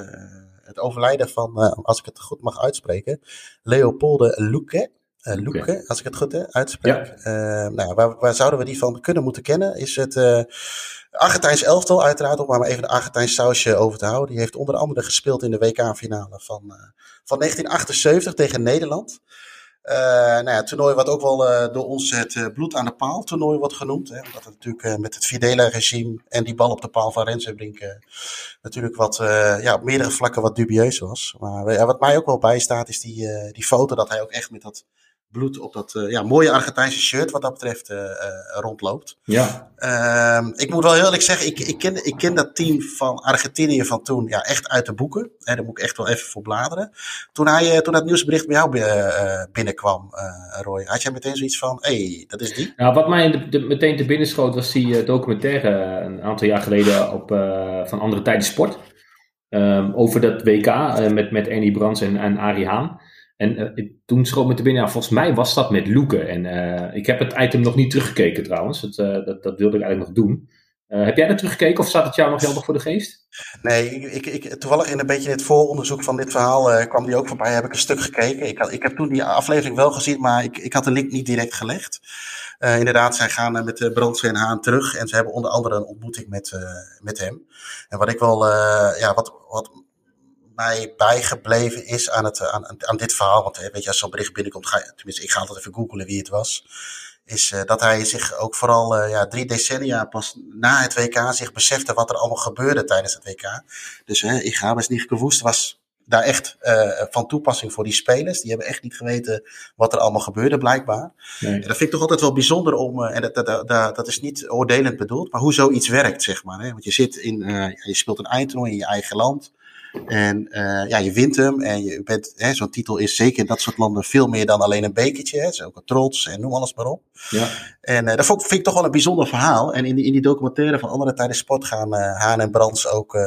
het overlijden van, uh, als ik het goed mag uitspreken, Leopolde Luque. Uh, okay. als ik het goed uh, uitspreek. Ja. nou, waar, waar, zouden we die van kunnen moeten kennen? Is het Argentijns elftal, uiteraard, om maar even een Argentijns sausje over te houden. Die heeft onder andere gespeeld in de WK-finale van, van 1978 tegen Nederland. Uh, nou ja, toernooi wat ook wel uh, door ons het uh, bloed aan de paal toernooi wordt genoemd. Hè, omdat het natuurlijk met het Fidela-regime en die bal op de paal van Rensenbrink natuurlijk wat, ja, op meerdere vlakken wat dubieus was. Maar wat mij ook wel bijstaat is die, die foto dat hij ook echt met dat bloed op dat uh, ja, mooie Argentijnse shirt wat dat betreft uh, uh, rondloopt. Ja. Ehm, ik moet wel heel eerlijk zeggen, ik, ik, ken, ik ken dat team van Argentinië van toen ja, echt uit de boeken. Hè, daar moet ik echt wel even voor bladeren. Toen, hij, toen dat nieuwsbericht bij jou binnenkwam, Roy, had jij meteen zoiets van, hé, hey, dat is die? Ja, wat mij de, de, meteen te binnen schoot was die documentaire een aantal jaar geleden op, van Andere Tijden Sport. Um, over dat WK met, met Annie Brands en, en Arie Haan. En uh, toen schoot me te binnen, ja, volgens mij was dat met Loeken. En uh, ik heb het item nog niet teruggekeken trouwens. Het, uh, dat, dat wilde ik eigenlijk nog doen. heb jij dat teruggekeken of staat het jou nog helder voor de geest? Nee, ik, ik, toevallig in een beetje het vooronderzoek van dit verhaal kwam die ook voorbij. Heb ik een stuk gekeken. Ik, had, ik heb toen die aflevering wel gezien, maar ik, ik had de link niet direct gelegd. inderdaad, zij gaan met de Brandse en Haan terug. En ze hebben onder andere een ontmoeting met, met hem. En wat ik wel, ja, wat, wat mij bijgebleven is aan, het, aan, aan dit verhaal. Want weet je, als zo'n bericht binnenkomt, ga je, tenminste, ik ga altijd even googlen wie het was. Is uh, dat hij zich ook vooral uh, ja, drie decennia pas na het WK zich besefte wat er allemaal gebeurde tijdens het WK. Dus uh, ik ga best niet gewoest was daar echt uh, van toepassing voor die spelers. Die hebben echt niet geweten wat er allemaal gebeurde, blijkbaar. Nee. En dat vind ik toch altijd wel bijzonder om, uh, en dat, dat, dat, dat, is niet oordelend bedoeld, maar hoe zoiets werkt, zeg maar. Hè? Want je zit in, uh, je speelt een eindtoernooi in je eigen land. En uh, ja, je wint hem en je bent, hè, zo'n titel is zeker in dat soort landen veel meer dan alleen een bekertje. Het is ook een trots en noem alles maar op. Ja. En uh, dat vind ik toch wel een bijzonder verhaal. En in die, in die documentaire van andere tijden sport gaan uh, Haan en Brands ook,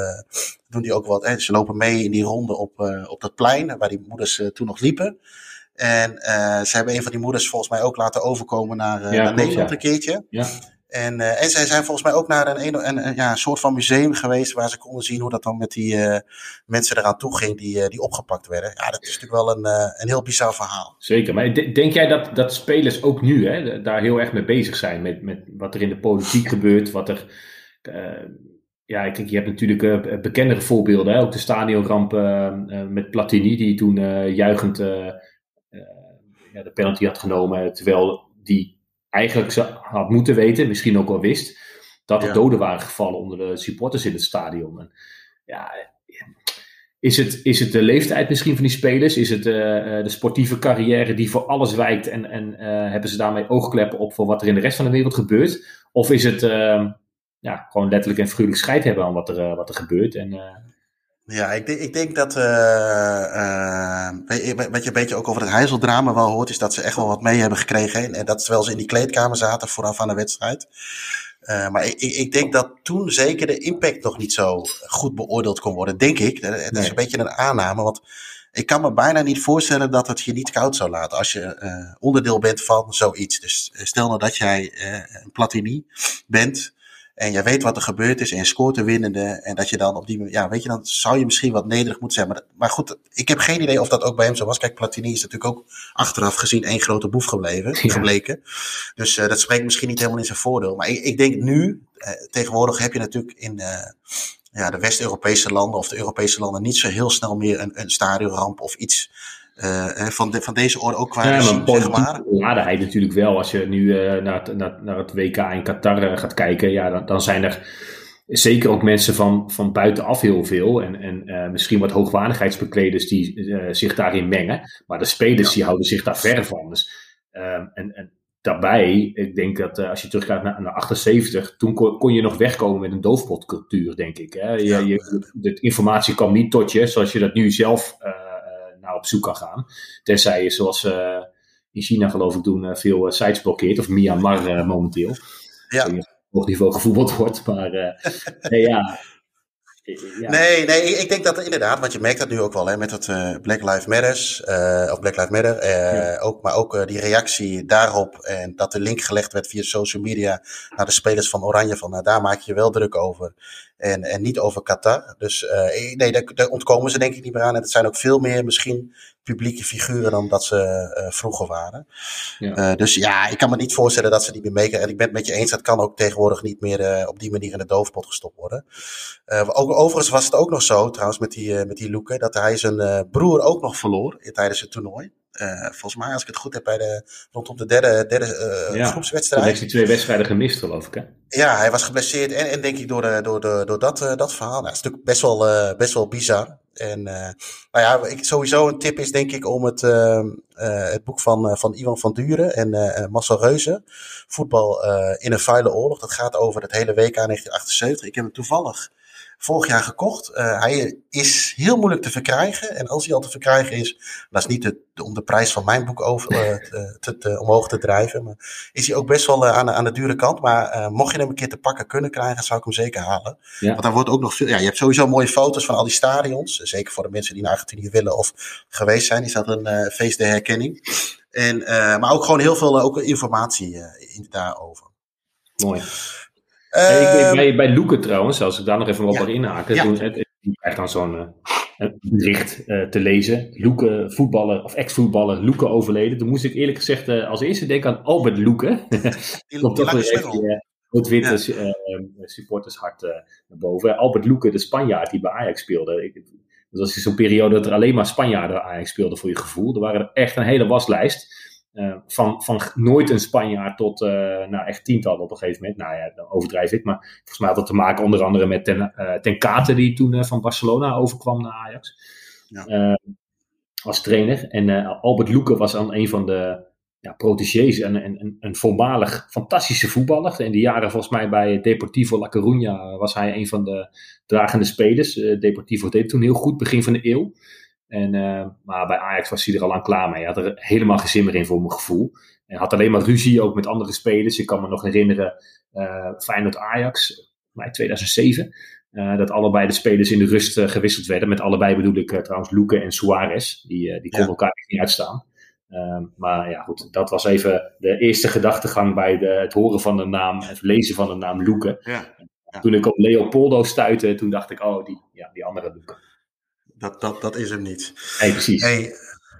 doen die ook wat. Hè, ze lopen mee in die ronde op, op dat plein waar die moeders toen nog liepen. En ze hebben een van die moeders volgens mij ook laten overkomen naar, ja, naar Nederland ja. een keertje. Ja. En, uh, en zij zijn volgens mij ook naar een, een, soort van museum geweest waar ze konden zien hoe dat dan met die uh, mensen eraan toe ging die, uh, die opgepakt werden. Ja, dat is natuurlijk wel een, een heel bizar verhaal. Zeker, maar denk jij dat, dat spelers ook nu hè, daar heel erg mee bezig zijn met, met wat er in de politiek gebeurt, wat er... ja, kijk, je hebt natuurlijk bekendere voorbeelden, hè? ook de stadionramp met Platini, die toen juichend ja, de penalty had genomen, terwijl die eigenlijk had moeten weten, misschien ook wel wist, dat er ja. doden waren gevallen onder de supporters in het stadion. En ja, is het, is het de leeftijd misschien van die spelers? Is het uh, de sportieve carrière die voor alles wijkt en, en uh, hebben ze daarmee oogkleppen op voor wat er in de rest van de wereld gebeurt? Of is het uh, ja, gewoon letterlijk en figuurlijk scheid hebben aan wat er, wat er gebeurt? En, ja, ik, denk, ik denk dat uh, uh, wat je een beetje ook over het Heizeldrama wel hoort, is dat ze echt wel wat mee hebben gekregen. En dat terwijl ze in die kleedkamer zaten vooraf aan de wedstrijd. maar ik, ik, denk dat toen zeker de impact nog niet zo goed beoordeeld kon worden, denk ik. Dat is een beetje een aanname, want ik kan me bijna niet voorstellen dat het je niet koud zou laten als je onderdeel bent van zoiets. Dus stel nou dat jij een Platini bent en je weet wat er gebeurd is en je scoort de winnende. En dat je dan op die ja, weet je, dan zou je misschien wat nederig moeten zijn. Maar, maar goed, ik heb geen idee of dat ook bij hem zo was. Kijk, Platini is natuurlijk ook achteraf gezien één grote boef gebleven, gebleken. Dus uh, dat spreekt misschien niet helemaal in zijn voordeel. Maar ik, ik denk nu, uh, tegenwoordig heb je natuurlijk in uh, ja, de West-Europese landen of de Europese landen niet zo heel snel meer een, een stadionramp of iets van, de, van deze orde ook qua ja, regime, zeg maar. Ladenheid natuurlijk wel. Als je nu uh, naar, het, naar, naar het WK in Qatar uh, gaat kijken, ja, dan, dan zijn er zeker ook mensen van, van buitenaf heel veel. En, en misschien wat hoogwaardigheidsbekleders die zich daarin mengen. Maar de spelers ja. die houden zich daar ver van. Dus, ehm, en, en daarbij, ik denk dat als je teruggaat naar, naar 78, toen kon, kon, je nog wegkomen met een doofpotcultuur, denk ik. Hè? Je, je, de informatie kwam niet tot je, zoals je dat nu zelf op zoek kan gaan. Tenzij je zoals uh, in China geloof ik doen uh, veel uh, sites blokkeert. Of Myanmar momenteel. Ja. Op hoog niveau gevoetbald wordt. Maar [laughs] nee, ja, ja. Nee, nee, ik denk dat inderdaad, want je merkt dat nu ook wel hè, met het uh, Black Lives Matters, uh, of Black Lives Matter, uh, ja. ook, maar ook die reactie daarop en dat de link gelegd werd via social media naar de spelers van Oranje, van nou, daar maak je wel druk over en, en niet over Qatar. Dus nee, daar, daar, ontkomen ze denk ik niet meer aan en het zijn ook veel meer misschien publieke figuren dan dat ze uh, vroeger waren. Ja. Uh, dus ja, ik kan me niet voorstellen dat ze niet meer meekrijgen. En ik ben het met je eens, dat kan ook tegenwoordig niet meer uh, op die manier in de doofpot gestopt worden. ook, overigens was het ook nog zo, trouwens, met die, met die Loeken, dat hij zijn broer ook nog verloor tijdens het toernooi. Uh, volgens mij, als ik het goed heb, bij de, rondom de derde, derde uh, ja, groepswedstrijd. Toen heeft hij twee wedstrijden gemist, geloof ik. Hè? Ja, hij was geblesseerd en, en denk ik door, door, de, door dat, uh, dat verhaal. Nou, dat is natuurlijk best wel, best wel bizar. En nou ja, ik, sowieso een tip is denk ik om het, ehm, het boek van, van Ivan van Duren en Marcel Reuze. Voetbal in een vuile oorlog. Dat gaat over het hele WK 1978. Ik heb hem toevallig vorig jaar gekocht. Uh, hij is heel moeilijk te verkrijgen. En als hij al te verkrijgen is, dat is niet de, om de prijs van mijn boek over, [laughs] te, te, omhoog te drijven. Maar is hij ook best wel uh, aan, de, aan de dure kant. Maar mocht je hem een keer te pakken kunnen krijgen, zou ik hem zeker halen. Ja. Want daar wordt ook nog veel. Ja, je hebt sowieso mooie foto's van al die stadions. Zeker voor de mensen die naar Argentinië willen of geweest zijn, is dat een feest der herkenning. En, maar ook gewoon heel veel ook informatie daarover. Mooi. Uh, bij, bij Loeken trouwens, als ik daar nog even op ja. mag inhaken. Ja. Toen, het, krijgt dan zo'n uh, bericht uh, te lezen. Loeken, voetballer of ex-voetballer, Loeken overleden. Toen moest ik eerlijk gezegd als eerste denken aan Albert Loeken. Komt [laughs] toch weer even het witte ja. supportershart naar boven. Albert Loeken, de Spanjaard die bij Ajax speelde. Ik, dat was zo'n periode dat er alleen maar Spanjaarden Ajax speelden voor je gevoel. Er waren echt een hele waslijst. Uh, van, van nooit een Spanjaard tot uh, nou, echt tientallen op een gegeven moment. Nou ja, dan overdrijf ik. Maar volgens mij had dat te maken onder andere met Ten, uh, ten Kate, die toen van Barcelona overkwam naar Ajax. Ja. als trainer. En Albert Loeken was dan een van de ja, protégés en een, een voormalig fantastische voetballer. In de jaren volgens mij bij Deportivo La Coruña was hij een van de dragende spelers. Deportivo deed toen heel goed, begin van de eeuw. En, uh, maar bij Ajax was hij er al aan klaar mee. Hij had er helemaal geen zin meer in voor mijn gevoel. En had alleen maar ruzie ook met andere spelers. Ik kan me nog herinneren, uh, Feyenoord-Ajax, mij 2007. Uh, dat allebei de spelers in de rust uh, gewisseld werden. Met allebei bedoel ik uh, trouwens Luke en Suarez. Die, die konden ja. elkaar niet uitstaan. Ehm, maar ja, goed, dat was even de eerste gedachtegang bij de, het horen van de naam, het lezen van de naam. Ja. Ja. Toen ik op Leopoldo stuitte, toen dacht ik, oh, die, ja, die andere Luke. Dat, dat, dat is hem niet. Hey, precies. Hey,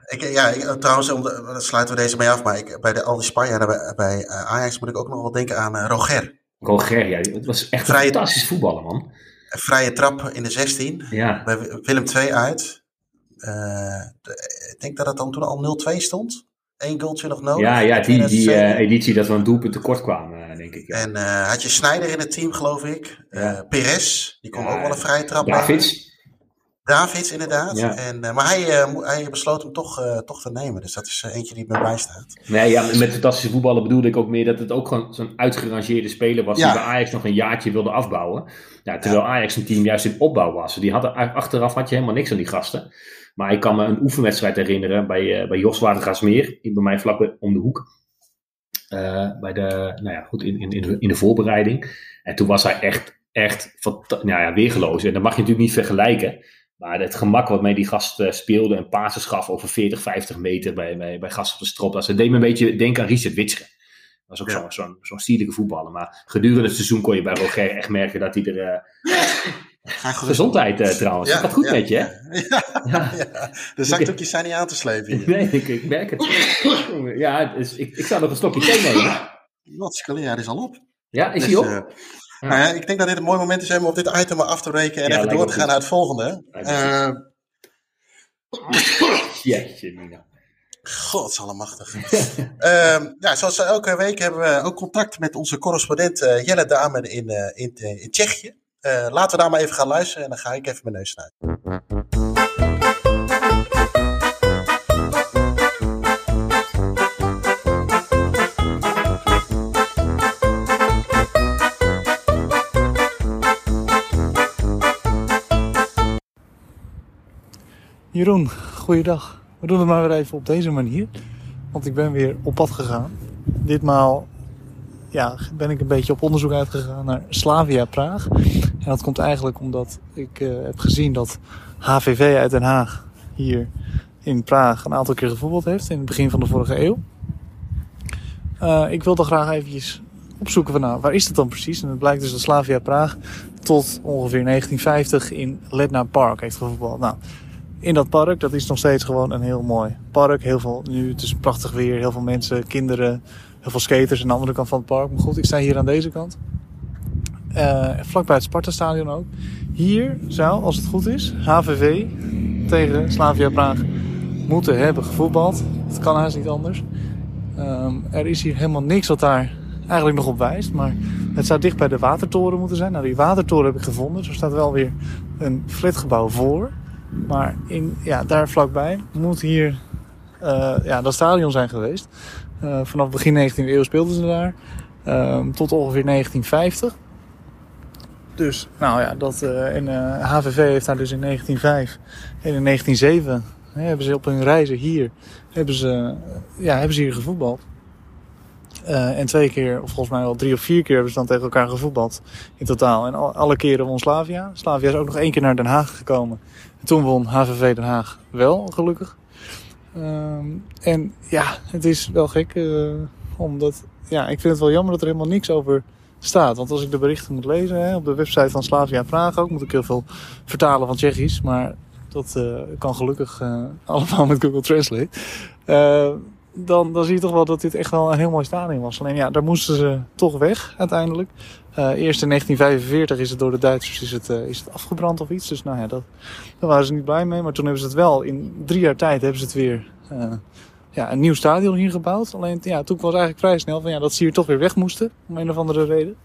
ik, ja, ik, trouwens, om de, sluiten we deze mee af. Maar ik, bij de, al die Spanjaarden bij, bij uh, Ajax moet ik ook nog wel denken aan uh, Roger. Roger, ja. Het was echt vrije, een fantastisch voetballer, man. Vrije trap in de 16. Ja. Bij Willem II uit. Uh, ik denk dat het dan toen al 0-2 stond. Eén goaltje nog nodig. Ja, ja die, die uh, editie dat we een doelpunt tekort kwamen, denk ik. Ja. En had je Snijder in het team, geloof ik. Perez, die kon ja, ook wel een vrije trap Davids. Davids, inderdaad. En, uh, maar hij, uh, hij besloot hem toch, uh, toch te nemen. Dus dat is eentje die me bijstaat. Nee, ja, met fantastische voetballen bedoelde ik ook meer dat het ook gewoon zo'n uitgerangeerde speler was. Ja. Die bij Ajax nog een jaartje wilde afbouwen. Ja, terwijl Ajax een team juist in opbouw was. Die hadden, achteraf had je helemaal niks aan die gasten. Maar ik kan me een oefenwedstrijd herinneren bij, bij Jos Watergasmeer. Bij mij vlak om de hoek. bij de, nou ja, goed, in, in, in de voorbereiding. En toen was hij echt, echt nou ja, weergeloos. En dat mag je natuurlijk niet vergelijken. Maar het gemak wat mij die gast speelde en passes gaf over 40, 50 meter bij, bij, bij gasten op de strop. Dat deed me een beetje denken aan Richard Witsche. Dat was ook zo'n zo, zo stierlijke voetballer. Maar gedurende het seizoen kon je bij Roger echt merken dat hij er... Gezondheid uh, trouwens. Ja, gaat goed ja, met je, hè? [laughs] Ja, ja. De zakdoekjes zijn niet aan te slepen. Hier. Nee, ik, ik merk het. ja, dus ik, ik zou nog een stokje thee nemen. Wat, Scalia is al op. Ja, is dus, hij op? Uh, nou ja, ik denk dat dit een mooi moment is om op dit item af te breken en even door te gaan naar het volgende. Uh, Jeetje, Mina. Godsallemachtig. um, [laughs] ja, zoals elke week hebben we ook contact met onze correspondent uh, Jelle Dame in, uh, in, in Tsjechië. Laten we daar maar even gaan luisteren en dan ga ik even mijn neus snuiten. Jeroen, goeiedag. We doen het maar weer even op deze manier. Want ik ben weer op pad gegaan. Ditmaal ja, ben ik een beetje op onderzoek uitgegaan naar Slavia Praag. En dat komt eigenlijk omdat ik uh, heb gezien dat HVV uit Den Haag hier in Praag een aantal keer gevoetbald heeft in het begin van de vorige eeuw. Uh, ik wilde graag eventjes opzoeken van nou, waar is het dan precies? En het blijkt dus dat Slavia Praag tot ongeveer 1950 in Letna Park heeft gevoetbald. Nou, in dat park, dat is nog steeds gewoon een heel mooi park. Heel veel, nu het is prachtig weer, heel veel mensen, kinderen, heel veel skaters aan de andere kant van het park. Maar goed, ik sta hier aan deze kant. Uh, vlakbij het Sparta-stadion ook. Hier zou, als het goed is, HVV tegen Slavia Praag moeten hebben gevoetbald. Het kan haast niet anders. Um, er is hier helemaal niks wat daar eigenlijk nog op wijst. Maar het zou dicht bij de watertoren moeten zijn. Nou, die watertoren heb ik gevonden. Er staat wel weer een flatgebouw voor. Maar in, ja, daar vlakbij moet hier uh, ja, dat stadion zijn geweest. Uh, vanaf begin 19e eeuw speelden ze daar. Um, tot ongeveer 1950. Dus, nou ja, dat, uh, en HVV heeft daar dus in 1905 en in 1907 hè, hebben ze op hun reizen hier, hebben ze, ja, hebben ze hier gevoetbald. En twee keer, of volgens mij wel drie of vier keer, hebben ze dan tegen elkaar gevoetbald in totaal. En al, alle keren won Slavia. Slavia is ook nog één keer naar Den Haag gekomen. En toen won HVV Den Haag wel, gelukkig. Um, en ja, het is wel gek, uh, omdat ja, ik vind het wel jammer dat er helemaal niks over staat. Want als ik de berichten moet lezen hè, op de website van Slavia Praag ook, moet ik heel veel vertalen van Tsjechisch. Maar dat uh, kan gelukkig uh, [laughs] allemaal met Google Translate. Uh, dan, dan zie je toch wel dat dit echt wel een heel mooi stadion was. Alleen ja, daar moesten ze toch weg uiteindelijk. Eerst in 1945 is het door de Duitsers is het, is het afgebrand of iets. Dus nou ja, dat, daar waren ze niet blij mee. Maar toen hebben ze het wel, in drie jaar tijd hebben ze het weer ja, een nieuw stadion hier gebouwd. Alleen ja, toen was eigenlijk vrij snel van ja, dat ze hier toch weer weg moesten. Om een of andere reden.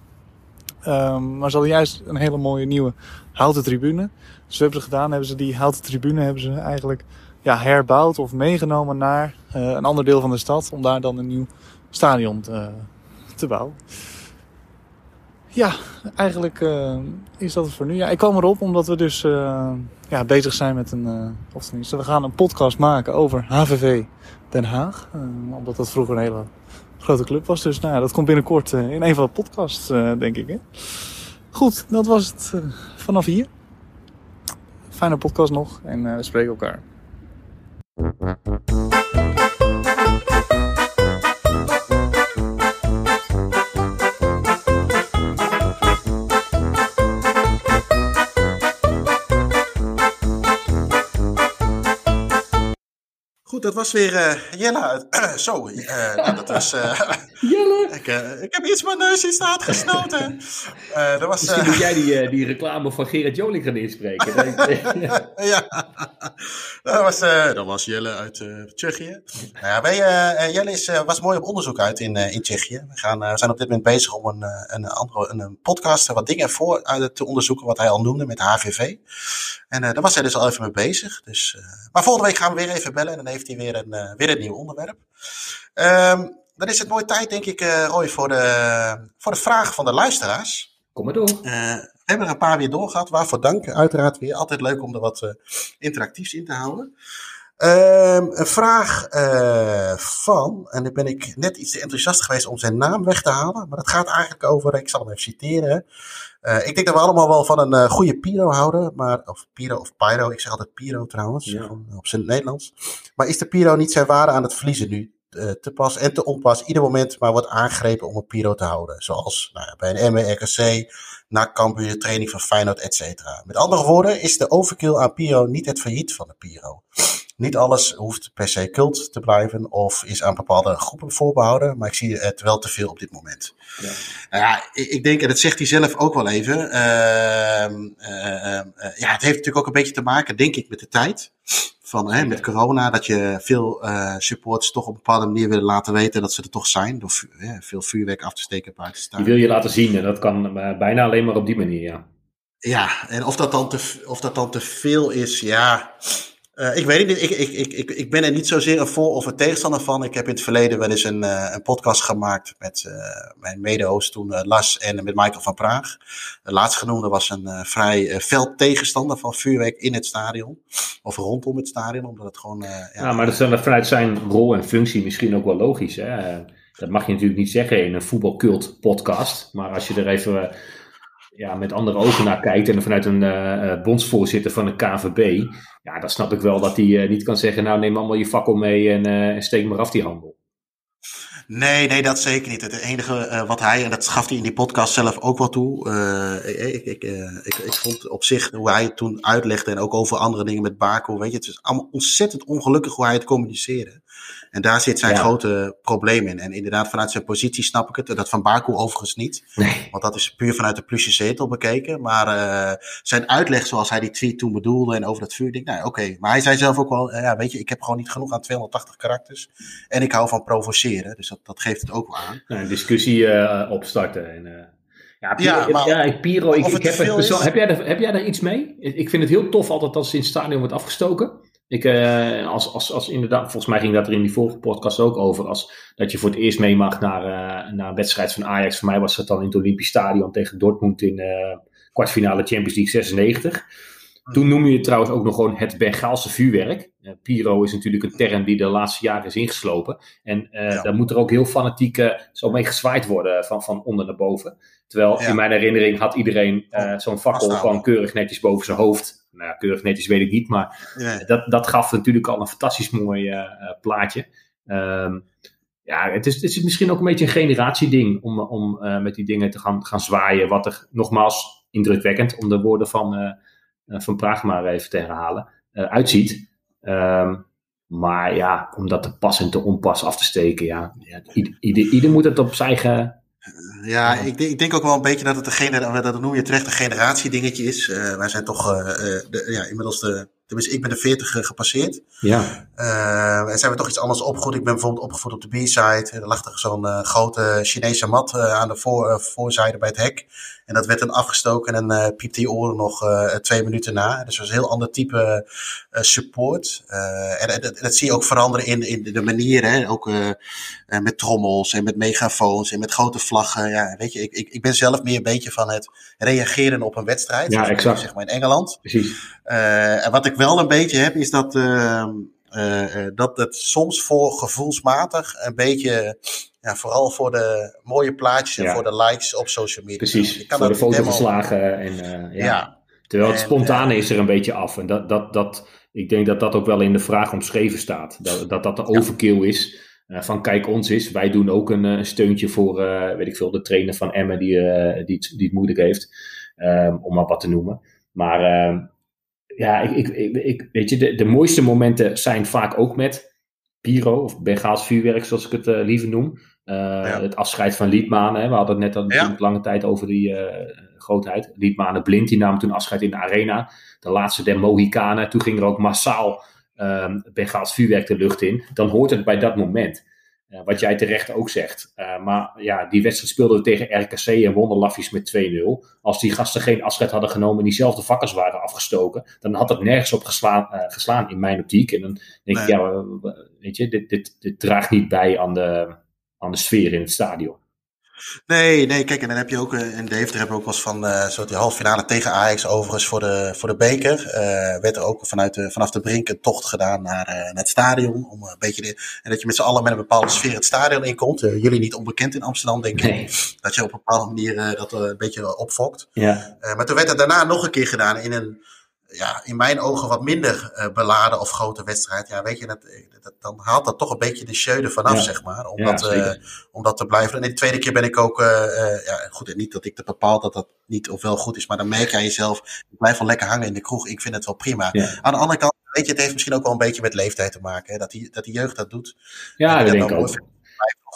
Um, maar ze hadden juist een hele mooie nieuwe houten tribune. Dus wat hebben ze gedaan? Hebben ze die houten tribune hebben ze eigenlijk ja, herbouwd of meegenomen naar een ander deel van de stad. Om daar dan een nieuw stadion te bouwen. Ja, eigenlijk uh, is dat het voor nu. Ja, ik kwam erop omdat we dus uh, ja, bezig zijn met een... Uh, of tenminste, we gaan een podcast maken over HVV Den Haag. omdat dat vroeger een hele grote club was. Dus nou dat komt binnenkort in een van de podcasts, denk ik. Hè? Goed, dat was het vanaf hier. Fijne podcast nog en we spreken elkaar. Dat was weer uh, Jelle. Uh, zo, uh, nou, dat was. [laughs] Jelle! [laughs] Ik, ik, heb iets mijn neus in staat gesnoten. [laughs] dat was, Misschien moet jij die, die reclame van Gerard Joling gaan inspreken. ja, dat was, dat was Jelle uit Tsjechië. Nou ja, wij, Jelle is, was mooi op onderzoek uit in, in Tsjechië. We, gaan, we zijn op dit moment bezig om een, een, andere, een podcast, wat dingen voor te onderzoeken, wat hij al noemde met HVV. En daar was hij dus al even mee bezig. Dus, maar volgende week gaan we weer even bellen en dan heeft hij weer een, uh, weer een nieuw onderwerp. Um, dan is het mooi tijd, denk ik, uh, Roy, voor de, voor de vragen van de luisteraars. Kom maar door. Uh, we hebben er een paar weer doorgehad. Waarvoor dank. Uiteraard weer altijd leuk om er wat interactiefs in te houden. Ehm, een vraag uh, van, en dan ben ik net iets te enthousiast geweest om zijn naam weg te halen, maar dat gaat eigenlijk over, ik zal hem even citeren. Uh, ik denk dat we allemaal wel van een uh, goede Piro houden, maar, of Piro of Pyro, ik zeg altijd Piro trouwens, ja. op zijn Nederlands. Maar is de Piro niet zijn waarde aan het verliezen nu? te pas en te onpas, ieder moment maar wordt aangegrepen om een Piro te houden. Zoals nou bij een ME, RKC, na Cambuur, training van Feyenoord, et cetera. Met andere woorden is de overkill aan Piro niet het failliet van de Piro. Niet alles hoeft per se cult te blijven of is aan bepaalde groepen voorbehouden, maar ik zie het wel te veel op dit moment. Ja, nou ja ik, ik, denk, en dat zegt hij zelf ook wel even, uh, uh, ja, het heeft natuurlijk ook een beetje te maken, denk ik, met de tijd. Van, hè, met corona, dat je veel uh, supports toch op een bepaalde manier willen laten weten dat ze er toch zijn. Door veel vuurwerk af te steken buiten staan. Die wil je laten zien en dat kan bijna alleen maar op die manier, ja. Ja, en of dat dan te, of dat dan te veel is, ja. Uh, ik weet niet, ik, ik, ik, ik, ik ben er niet zozeer een voor- of een tegenstander van. Ik heb in het verleden wel eens een, uh, een podcast gemaakt met uh, mijn mede-host toen Las en met Michael van Praag. De laatstgenoemde was een vrij fel tegenstander van vuurwerk in het stadion. Of rondom het stadion, omdat het gewoon... ja, maar dat is vanuit zijn rol en functie misschien ook wel logisch. Hè? Dat mag je natuurlijk niet zeggen in een voetbalcult podcast. Maar als je er even ja, met andere ogen naar kijkt en vanuit een bondsvoorzitter van de KVB, ja, dan snap ik wel dat hij uh, niet kan zeggen, nou neem allemaal je fakkel mee en, uh, en steek maar af die handel. Nee, nee, dat zeker niet. Het enige uh, wat hij, en dat gaf hij in die podcast zelf ook wel toe. Ik, ik, ik, ik, vond op zich hoe hij het toen uitlegde en ook over andere dingen met Baco. Weet je, het is allemaal ontzettend ongelukkig hoe hij het communiceerde. En daar zit zijn ja. grote probleem in. En inderdaad, vanuit zijn positie snap ik het. Dat van Baku overigens niet. Nee. Want dat is puur vanuit de plusje zetel bekeken. Maar uh, zijn uitleg zoals hij die tweet toen bedoelde en over dat vuur. Denk, nou oké. Okay. Maar hij zei zelf ook wel, uh, ja, weet je, ik heb gewoon niet genoeg aan 280 karakters. En ik hou van provoceren. Dus dat, dat geeft het ook wel aan. Nou, een discussie uh, opstarten. En, ja, Piro, ja, maar, ja, Piro ik, ik heb, persoon, heb, jij er, heb jij daar iets mee? Ik vind het heel tof altijd als het in het stadion wordt afgestoken. Ik, uh, als, als, als inderdaad, volgens mij ging dat er in die vorige podcast ook over. Als dat je voor het eerst mee mag naar, uh, naar een wedstrijd van Ajax. Voor mij was dat dan in het Olympisch Stadion tegen Dortmund in uh, kwartfinale Champions League 96. Toen noem je het trouwens ook nog gewoon het Bengaalse vuurwerk. Piro is natuurlijk een term die de laatste jaren is ingeslopen. En ja. daar moet er ook heel fanatiek zo mee gezwaaid worden van, van onder naar boven. Terwijl ja. in mijn herinnering had iedereen zo'n fakkel gewoon keurig netjes boven zijn hoofd nou ja, keurig netjes weet ik niet, maar dat, dat gaf natuurlijk al een fantastisch mooi plaatje. Um, ja, het is, het is misschien ook een beetje een generatieding om, om uh, met die dingen te gaan, gaan zwaaien. Wat er nogmaals indrukwekkend, om de woorden van, uh, van Praag maar even te herhalen, uitziet. Um, maar ja, om dat te pas en te onpas af te steken, ja, ja ieder, ieder, moet het op zijn eigen ja, ik, ik, denk ook wel een beetje dat het een generatie, dat noem je terecht een generatiedingetje is. Uh, wij zijn toch uh, de, ja, inmiddels de, tenminste ik ben de 40 gepasseerd. Ja. Uh, en zijn we toch iets anders opgevoed. Ik ben bijvoorbeeld opgevoed op de B-side. Er lag er zo'n grote Chinese mat aan de voor, voorzijde bij het hek. En dat werd dan afgestoken en dan uh, piepte je oren nog uh, twee minuten na. Dus dat was een heel ander type uh, support. en dat, dat, zie je ook veranderen in, in de manier. Hè? Ook met trommels en met megafoons en met grote vlaggen. Ja, weet je, ik, ik, ik ben zelf meer een beetje van het reageren op een wedstrijd. Ja, exact. Zeg maar in Engeland. Precies. en wat ik wel een beetje heb, is dat... Uh, dat het soms voor gevoelsmatig een beetje ja, vooral voor de mooie plaatjes en ja. voor de likes op social media. Precies, je kan voor de fotoverslagen. En, uh, ja. ja. Terwijl het spontane uh, is er een beetje af. En dat, dat, dat, ik denk dat dat ook wel in de vraag omschreven staat. Dat dat, dat de overkill is. Uh, van kijk ons is. Wij doen ook een, een steuntje voor, weet ik veel, de trainer van Emmen die, die, het, die het moeilijk heeft. Um, om maar wat te noemen. Maar ehm, ja, ik, ik, ik, ik, weet je, de, de mooiste momenten zijn vaak ook met Piro of Bengaals vuurwerk, zoals ik het liever noem. Ja. Het afscheid van Liedmanen. We hadden het net al lange tijd over die uh, grootheid. Liedmanen blind, die nam toen afscheid in de arena. De laatste der Mohikanen. Toen ging er ook massaal um, Bengaals vuurwerk de lucht in. Dan hoort het bij dat moment. Uh, wat jij terecht ook zegt. maar ja, die wedstrijd speelden we tegen RKC en wonnen Laffies met 2-0. Als die gasten geen afscheid hadden genomen en diezelfde vakkers waren afgestoken, dan had het nergens op geslaan, geslaan in mijn optiek. En dan denk nee. ik, ja, weet je, dit, dit, dit draagt niet bij aan de aan de sfeer in het stadion. Nee, nee, kijk, en dan heb je ook uh, in Deventer hebben we ook wel eens van uh, zo die halve finale tegen Ajax overigens voor de, voor de beker. Uh, werd er ook vanuit de, vanaf de brink een tocht gedaan naar, naar het stadion. Om een beetje de, en dat je met z'n allen met een bepaalde sfeer het stadion inkomt. jullie niet onbekend in Amsterdam, denk ik. Nee. Dat je op een bepaalde manier dat een beetje opfokt. Ja. maar toen werd het daarna nog een keer gedaan in een ja, in mijn ogen wat minder uh, beladen of grote wedstrijd. Ja, weet je, dat, dat, dan haalt dat toch een beetje de er vanaf, zeg maar. Om, ja, dat, uh, om dat te blijven. En de tweede keer ben ik ook, uh, ja, goed, niet dat ik het bepaal dat dat niet of wel goed is, maar dan merk jij jezelf, ik blijf wel lekker hangen in de kroeg. Ik vind het wel prima. Aan de andere kant, weet je, het heeft misschien ook wel een beetje met leeftijd te maken. Hè, dat, die, dat die jeugd dat doet. Ja, dat denk ik ook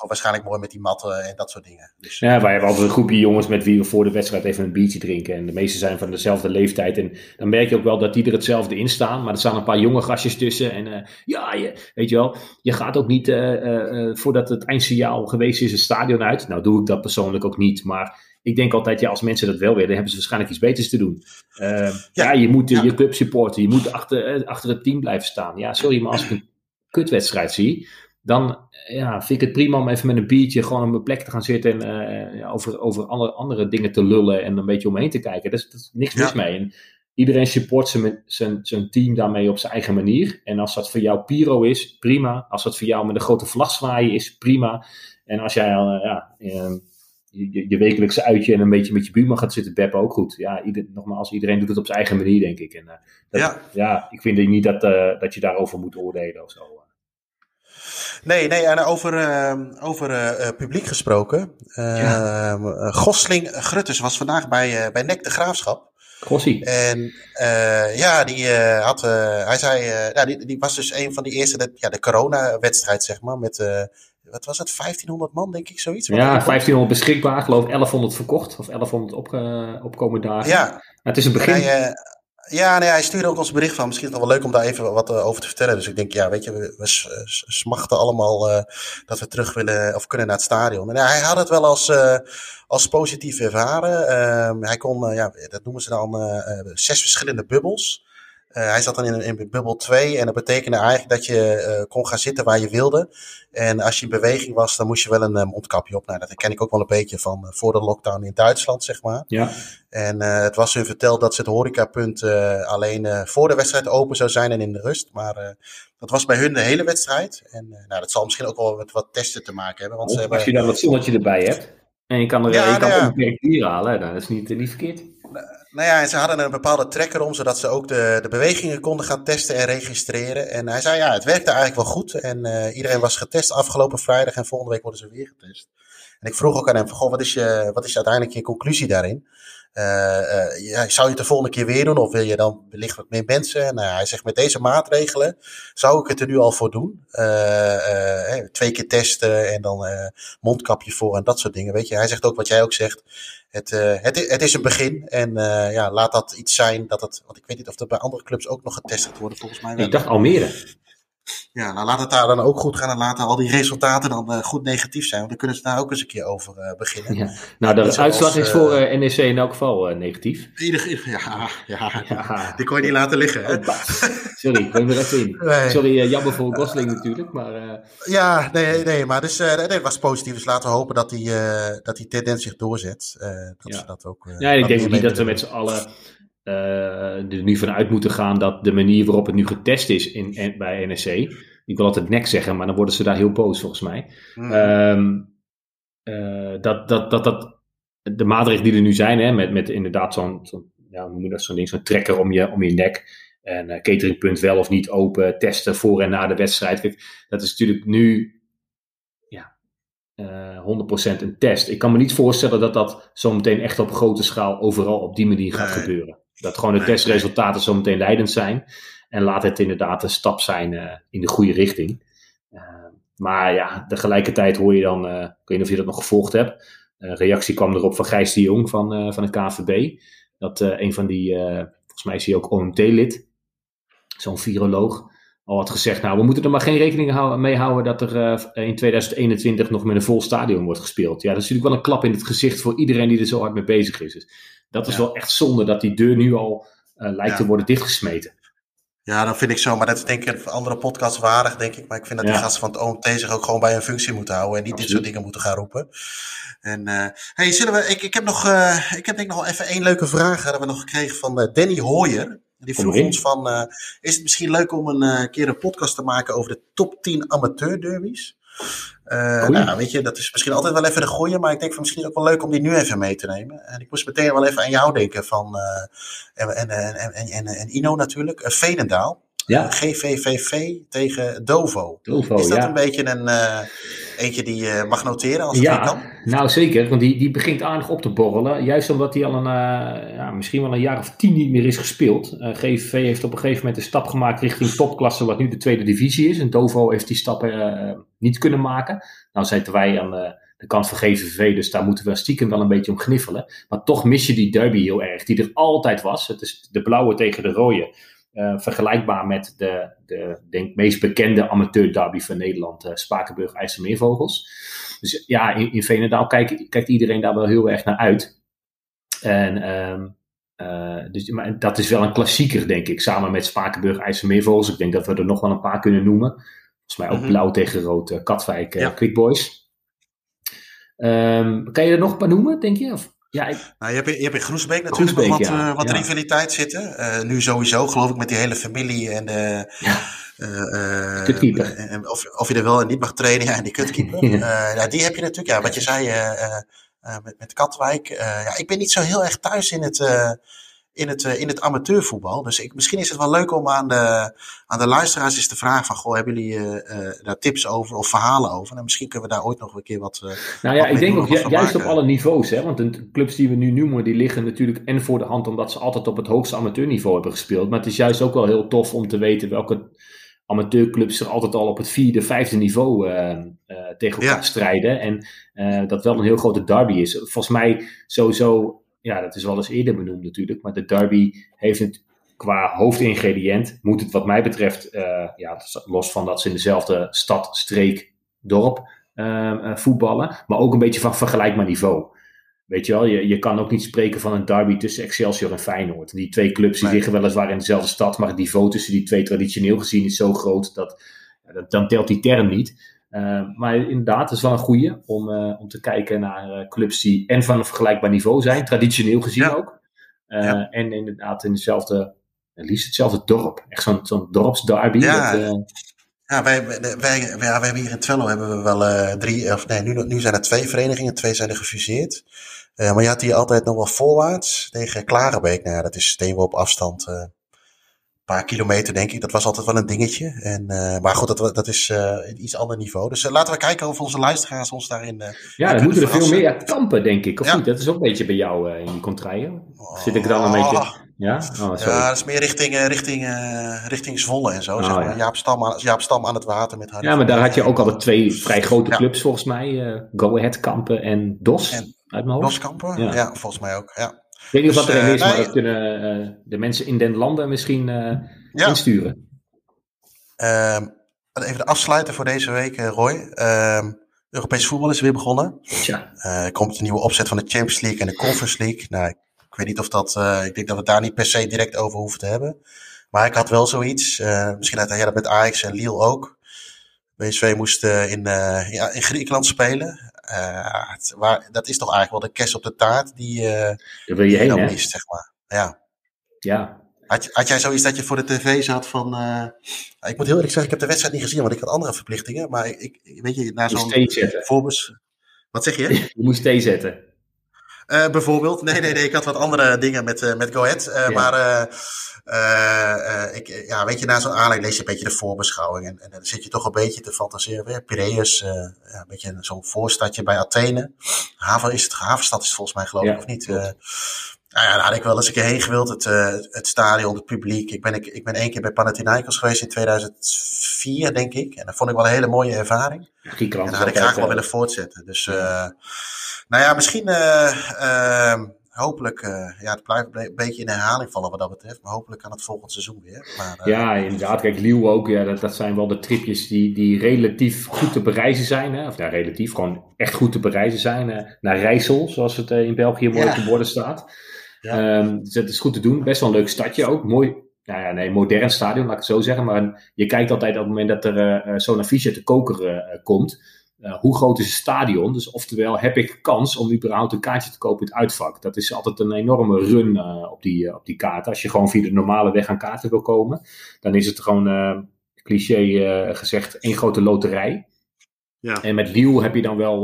waarschijnlijk mooi met die matten en dat soort dingen. Dus, ja, wij hebben altijd een groepje jongens met wie we voor de wedstrijd even een biertje drinken. En de meeste zijn van dezelfde leeftijd. En dan merk je ook wel dat die er hetzelfde in staan. Maar er staan een paar jonge gastjes tussen. En uh, ja, je, weet je wel, je gaat ook niet uh, uh, voordat het eindsignaal geweest is het stadion uit. Nou doe ik dat persoonlijk ook niet. Maar ik denk altijd, ja, als mensen dat wel willen, hebben ze waarschijnlijk iets beters te doen. ja, ja, je moet ja. je club supporten. Je moet achter, achter het team blijven staan. Ja, sorry, maar als ik een kutwedstrijd zie dan ja, vind ik het prima om even met een biertje gewoon op mijn plek te gaan zitten en uh, over, over andere, andere dingen te lullen en een beetje omheen te kijken. Daar is, is niks mis mee. En iedereen support zijn, zijn, zijn team daarmee op zijn eigen manier. En als dat voor jou Piro is, prima. Als dat voor jou met een grote vlag zwaaien is, prima. En als jij uh, ja, uh, je, je, wekelijkse uitje en een beetje met je buurman gaat zitten beppen, ook goed. Ja, ieder, nogmaals, iedereen doet het op zijn eigen manier, denk ik. En, dat, ja. ja, ik vind niet dat, dat je daarover moet oordelen of zo. Nee, nee, en over, uh, over uh, publiek gesproken. Uh, ja. Gosling Grutters was vandaag bij, bij Nek de Graafschap. Gossie. En ja, die had, hij zei, ja, die, die was dus een van die eerste, de, ja, de corona-wedstrijd, zeg maar, met, wat was het, 1500 man, denk ik, zoiets? Ja, 1500 beschikbaar, geloof 1100 verkocht, of 1100 op, opkomen dagen. Ja. Maar het is een begin. Hij, ja, nee, hij stuurde ook ons bericht van. Misschien is het wel leuk om daar even wat uh, over te vertellen. Dus ik denk, ja, weet je, we, smachten allemaal uh, dat we terug willen of kunnen naar het stadion. En hij had het wel als, uh, als positief ervaren. Ehm, hij kon, ja, dat noemen ze dan zes verschillende bubbels. Uh, hij zat dan in, in bubbel 2 en dat betekende eigenlijk dat je uh, kon gaan zitten waar je wilde. En als je in beweging was, dan moest je wel een uh, mondkapje op. Nou, dat ken ik ook wel een beetje van voor de lockdown in Duitsland, zeg maar. Ja. En het was hun verteld dat ze het horecapunt alleen voor de wedstrijd open zou zijn en in de rust. Maar dat was bij hun de hele wedstrijd. En nou, dat zal misschien ook wel met wat testen te maken hebben. Want of ze als je dan wat zonnetje erbij hebt en je kan er ja, je kan nou ja. bier halen, dan is het niet, niet verkeerd. Nou ja, en ze hadden een bepaalde trekker om, zodat ze ook de, de bewegingen konden gaan testen en registreren. En hij zei, ja, het werkte eigenlijk wel goed. En uh, iedereen was getest afgelopen vrijdag en volgende week worden ze weer getest. En ik vroeg ook aan hem, goh, wat is, je, wat is uiteindelijk je conclusie daarin? Uh, ja, zou je het de volgende keer weer doen of wil je dan wellicht wat meer mensen? Nou, hij zegt met deze maatregelen zou ik het er nu al voor doen. Uh, twee keer testen en dan mondkapje voor en dat soort dingen. Weet je, hij zegt ook wat jij ook zegt. Het, het, het is een begin en ja, laat dat iets zijn dat het, want ik weet niet of er bij andere clubs ook nog getest gaat worden. Volgens mij wel. Ik dacht Almere. Ja, nou laat het daar dan ook goed gaan en laten al die resultaten dan uh, goed negatief zijn. Want dan kunnen ze daar ook eens een keer over uh, beginnen. Ja. Nou, de uitslag is voor uh, NEC in elk geval negatief. Ieder, ja, ja, ja, die kon je niet laten liggen. Hè? Sorry, ik ben er even in. Nee. Sorry, jammer voor Gosling natuurlijk. Maar, Ja, nee, nee, maar dus, nee, het was positief. Dus laten we hopen dat die, dat die tendens zich doorzet. dat ja. ze dat ook, ja, ik denk niet dat we met z'n allen er nu vanuit moeten gaan dat de manier waarop het nu getest is in, in bij NSC. Ik wil altijd nek zeggen, maar dan worden ze daar heel boos volgens mij. Mm. Um, uh, dat, dat, dat, dat de maatregelen die er nu zijn, hè, met, met inderdaad zo'n, zo ja, hoe moet dat zo'n ding, zo'n trekker om je, om je nek. En uh, cateringpunt wel of niet open, testen voor en na de wedstrijd. Dat is natuurlijk nu ja, uh, 100% een test. Ik kan me niet voorstellen dat dat zometeen echt op grote schaal overal op die manier gaat nee. gebeuren. Dat gewoon de testresultaten zo meteen leidend zijn. En laat het inderdaad een stap zijn uh, in de goede richting. Uh, maar ja, tegelijkertijd hoor je dan, uh, ik weet niet of je dat nog gevolgd hebt. Een reactie kwam erop van Gijs de Jong van, van het KVB. Dat een van die, volgens mij is hij ook OMT-lid, zo'n viroloog, al had gezegd: Nou, we moeten er maar geen rekening mee houden dat er in 2021 nog met een vol stadion wordt gespeeld. Ja, dat is natuurlijk wel een klap in het gezicht voor iedereen die er zo hard mee bezig is. Dus dat is ja. wel echt zonde dat die deur nu al uh, lijkt ja. te worden dichtgesmeten. Ja, dan vind ik zo. Maar dat is denk ik een andere podcast waardig, denk ik. Maar ik vind dat die gasten van het OMT zich ook gewoon bij een functie moeten houden. En niet dit soort dingen moeten gaan roepen. En uh, hey, zullen we, ik, ik heb nog, ik heb denk ik nog wel even één leuke vraag hebben we nog gekregen van Danny Hooyer. Die vroeg ons van, is het misschien leuk om een keer een podcast te maken over de top 10 amateur derbies? Uh, nou, weet je, dat is misschien altijd wel even de goeie, maar ik denk van misschien ook wel leuk om die nu even mee te nemen. En ik moest meteen wel even aan jou denken van, en, en, en, en, en Ino natuurlijk, Veenendaal. Ja. GVVV tegen Dovo. Dovo is dat ja. een beetje een uh, eentje die je mag noteren als het ja, kan? Nou zeker, want die, die begint aardig op te borrelen. Juist omdat hij al een, uh, ja, misschien wel een jaar of tien niet meer is gespeeld. Uh, GVV heeft op een gegeven moment een stap gemaakt richting topklasse, wat nu de tweede divisie is. En Dovo heeft die stappen niet kunnen maken. Nou zitten wij aan de, de kant van GVV, dus daar moeten we stiekem wel een beetje om gniffelen. Maar toch mis je die derby heel erg, die er altijd was. Het is de blauwe tegen de rode. Uh, vergelijkbaar met de, de denk, meest bekende amateur derby van Nederland, uh, Spakenburg IJsselmeervogels. Dus ja, in, in Venendaal kijkt, kijkt iedereen daar wel heel erg naar uit. En um, uh, dus, maar dat is wel een klassieker, denk ik, samen met Spakenburg IJsselmeervogels. Ik denk dat we er nog wel een paar kunnen noemen. Volgens mij ook mm -hmm. blauw tegen rood, Katwijk, ja. Quick Boys. Um, kan je er nog een paar noemen, denk je? Of? Ja, nou, je, hebt, je hebt in Groesbeek natuurlijk Groesbeek, wat, ja. uh, wat ja. rivaliteit zitten. Uh, nu sowieso, geloof ik, met die hele familie en de... Ja. Uh, of, of je er wel en niet mag trainen, ja, en die kutkeeper. [laughs] ja, die heb je natuurlijk, ja, wat je zei met, met Katwijk. ja, ik ben niet zo heel erg thuis in het in het, in het amateurvoetbal. Dus ik, misschien is het wel leuk om aan de, aan de luisteraars eens te vragen van... Goh, hebben jullie uh, daar tips over of verhalen over? En misschien kunnen we daar ooit nog een keer wat uh, Nou ja, ik denk ook ju juist op alle niveaus. Hè? Want de clubs die we nu noemen, die liggen natuurlijk en voor de hand... omdat ze altijd op het hoogste amateurniveau hebben gespeeld. Maar het is juist ook wel heel tof om te weten welke amateurclubs er altijd al op het vierde, vijfde niveau uh, tegen elkaar ja. strijden. En dat wel een heel grote derby is. Volgens mij sowieso ja, dat is wel eens eerder benoemd natuurlijk. Maar de derby heeft het qua hoofdingrediënt, moet het wat mij betreft, uh, ja, los van dat ze in dezelfde stad, streek, dorp uh, voetballen, maar ook een beetje van vergelijkbaar niveau. Weet je wel, je, je kan ook niet spreken van een derby tussen Excelsior en Feyenoord. Die twee clubs die liggen weliswaar in dezelfde stad, maar het niveau tussen die twee traditioneel gezien is zo groot dat, dat dan telt die term niet. Uh, maar inderdaad, het is wel een goede om, uh, om te kijken naar uh, clubs die en van een vergelijkbaar niveau zijn, traditioneel gezien ja. ook. Ja. En inderdaad in hetzelfde, liefst hetzelfde dorp. Echt zo'n zo'n dorpsderby. Ja. Dat, ja, wij, wij, wij, ja, wij hebben hier in Twello hebben we wel drie, of nee, nu, nu zijn er twee verenigingen, twee zijn er gefuseerd. maar je had hier altijd nog wel voorwaarts tegen Klarenbeek. Nou ja, dat is steenworp afstand paar kilometer, denk ik. Dat was altijd wel een dingetje. En, uh, maar goed, dat, dat is uh, een iets ander niveau. Dus uh, laten we kijken of onze luisteraars ons daarin. ja, dan moeten er veel meer kampen, denk ik. Of ja. niet? Dat is ook een beetje bij jou in die contraien. Zit ik dan een beetje. Oh. Ja? Oh, ja, dat is meer richting, richting, richting Zwolle en zo. Oh, zeg maar. ja. Jaap, Stam aan, Jaap Stam aan het water met Harry Ja, maar daar had je ook altijd twee vrij grote clubs volgens mij. Go Ahead Kampen en DOS. En uit mijn hoofd. DOS Kampen, ja. ja. volgens mij ook. Ja. Ik weet niet dus, of dat er een is, uh, maar nee. kunnen uh, de mensen in den landen misschien uh, ja. insturen. Um, even de afsluiten voor deze week, Roy. Um, Europees voetbal is weer begonnen. Ja. er komt een nieuwe opzet van de Champions League en de Conference League. Nou, ik weet niet of dat. ik denk dat we het daar niet per se direct over hoeven te hebben. Maar ik had wel zoiets. misschien had hij dat met Ajax en Lille ook. BSV moest in, ja, in Griekenland spelen. Uh, het, waar, dat is toch eigenlijk wel de kerst op de taart die, uh, wil je heen, dan mist, zeg maar. Ja. Ja. Had, had jij zoiets dat je voor de tv zat van... Uh, ik moet heel eerlijk zeggen, ik heb de wedstrijd niet gezien, want ik had andere verplichtingen. Maar ik, weet je, na zo'n voorbus... Wat zeg je? [laughs] Je moest thee zetten. Uh, bijvoorbeeld. Nee, nee, nee. Ik had wat andere dingen met, uh, met Go Ahead. Uh, ja. Maar ik, ja, weet je, na zo'n aanleiding lees je een beetje de voorbeschouwing. En, en dan zit je toch een beetje te fantaseren. Weer. Piraeus, ja, een beetje zo'n voorstadje bij Athene. Haven is het, Havenstad is het volgens mij geloof ik, of niet? Nou ja, daar had ik wel eens een keer heen gewild. Het, het stadion, het publiek. Ik ben, ik, ik ben één keer bij Panathinaikos geweest in 2004, denk ik. En dat vond ik wel een hele mooie ervaring. en dat had ik graag wel willen voortzetten. Dus... Nou ja, misschien uh, uh, hopelijk, uh, ja, het blijft een beetje in herhaling vallen wat dat betreft. Maar hopelijk kan het volgend seizoen weer. Maar, ja, inderdaad. Kijk, Liel ook, ja, dat, dat zijn wel de tripjes die, die relatief goed te bereizen zijn. Hè? Of ja, relatief, gewoon echt goed te bereizen zijn. naar Rijssel, zoals het in België mooi ja. op de borden staat. Ja. Um, dus dat is goed te doen. Best wel een leuk stadje ook. Mooi, nou ja, nee, modern stadion, laat ik het zo zeggen. Maar je kijkt altijd op het moment dat er uh, zo'n affiche de koker komt. Hoe groot is het stadion? Dus oftewel, heb ik kans om überhaupt een kaartje te kopen in het uitvak? Dat is altijd een enorme run op, die, op die kaarten. Als je gewoon via de normale weg aan kaarten wil komen, dan is het gewoon, cliché gezegd, één grote loterij. Ja. En met Liel heb je dan wel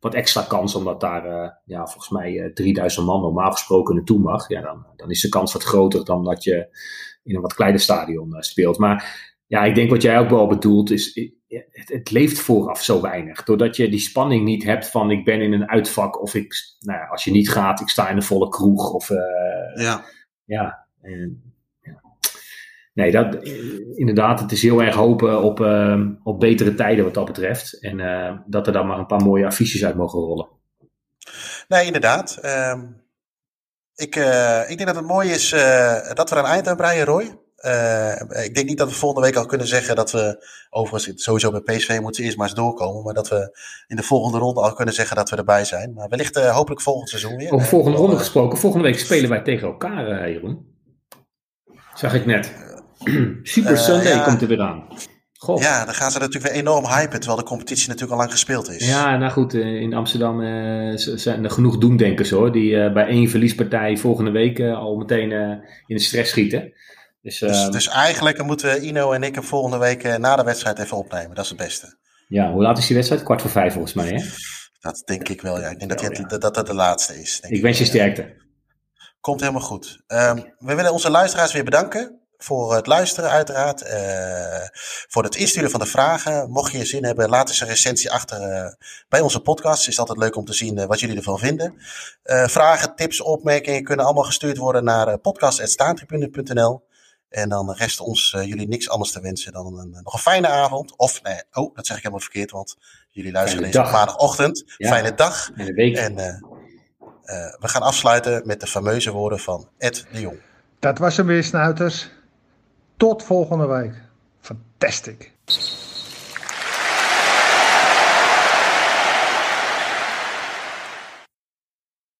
wat extra kans, omdat daar ja, volgens mij 3000 man normaal gesproken naartoe mag. Ja, dan, dan is de kans wat groter dan dat je in een wat kleiner stadion speelt. Maar ja, ik denk wat jij ook wel bedoelt, is het, het, leeft vooraf zo weinig. Doordat je die spanning niet hebt van ik ben in een uitvak of ik, nou ja, als je niet gaat, ik sta in een volle kroeg. Of, uh, ja. Ja, en, nee, dat, inderdaad, het is heel erg hopen op, uh, op betere tijden wat dat betreft. En uh, dat er dan maar een paar mooie affiches uit mogen rollen. Nee, inderdaad. Uh, ik, ik denk dat het mooi is dat we er een eind aan breien, Roy. Ik denk niet dat we volgende week al kunnen zeggen dat we, overigens sowieso bij PSV moeten eerst maar eens doorkomen, maar dat we in de volgende ronde al kunnen zeggen dat we erbij zijn. Maar wellicht hopelijk volgend seizoen weer. Over volgende ronde gesproken, volgende week spelen wij tegen elkaar, Jeroen. Zag ik net. [clears throat] Super Sunday komt er weer aan. Ja, dan gaan ze natuurlijk weer enorm hypen, terwijl de competitie natuurlijk al lang gespeeld is. Ja, nou goed, eh, in Amsterdam uh, zijn er genoeg doemdenkers hoor, die uh, bij één verliespartij volgende week al meteen in de stress schieten. Dus, dus, ehm, dus, eigenlijk moeten Ino en ik hem volgende week na de wedstrijd even opnemen, dat is het beste. Ja, hoe laat is die wedstrijd? Kwart voor vijf volgens mij hè? Dat denk ik wel, ja. Ik denk dat, die, dat, dat de laatste is. ik, ik wens je sterkte. Komt helemaal goed. Um, we willen onze luisteraars weer bedanken voor het luisteren uiteraard. Uh, voor het insturen van de vragen. Mocht je zin hebben, laat eens een recensie achter uh, bij onze podcast. Het is altijd leuk om te zien uh, wat jullie ervan vinden. vragen, tips, opmerkingen kunnen allemaal gestuurd worden naar podcast.staantribune.nl. En dan rest ons jullie niks anders te wensen dan een, nog een fijne avond. Of, nee, oh, dat zeg ik helemaal verkeerd, want jullie luisteren deze maandagochtend. Fijne dag. Fijne week. En we gaan afsluiten met de fameuze woorden van Ed de Jong. Dat was hem weer, snuiters. Tot volgende week. Fantastic.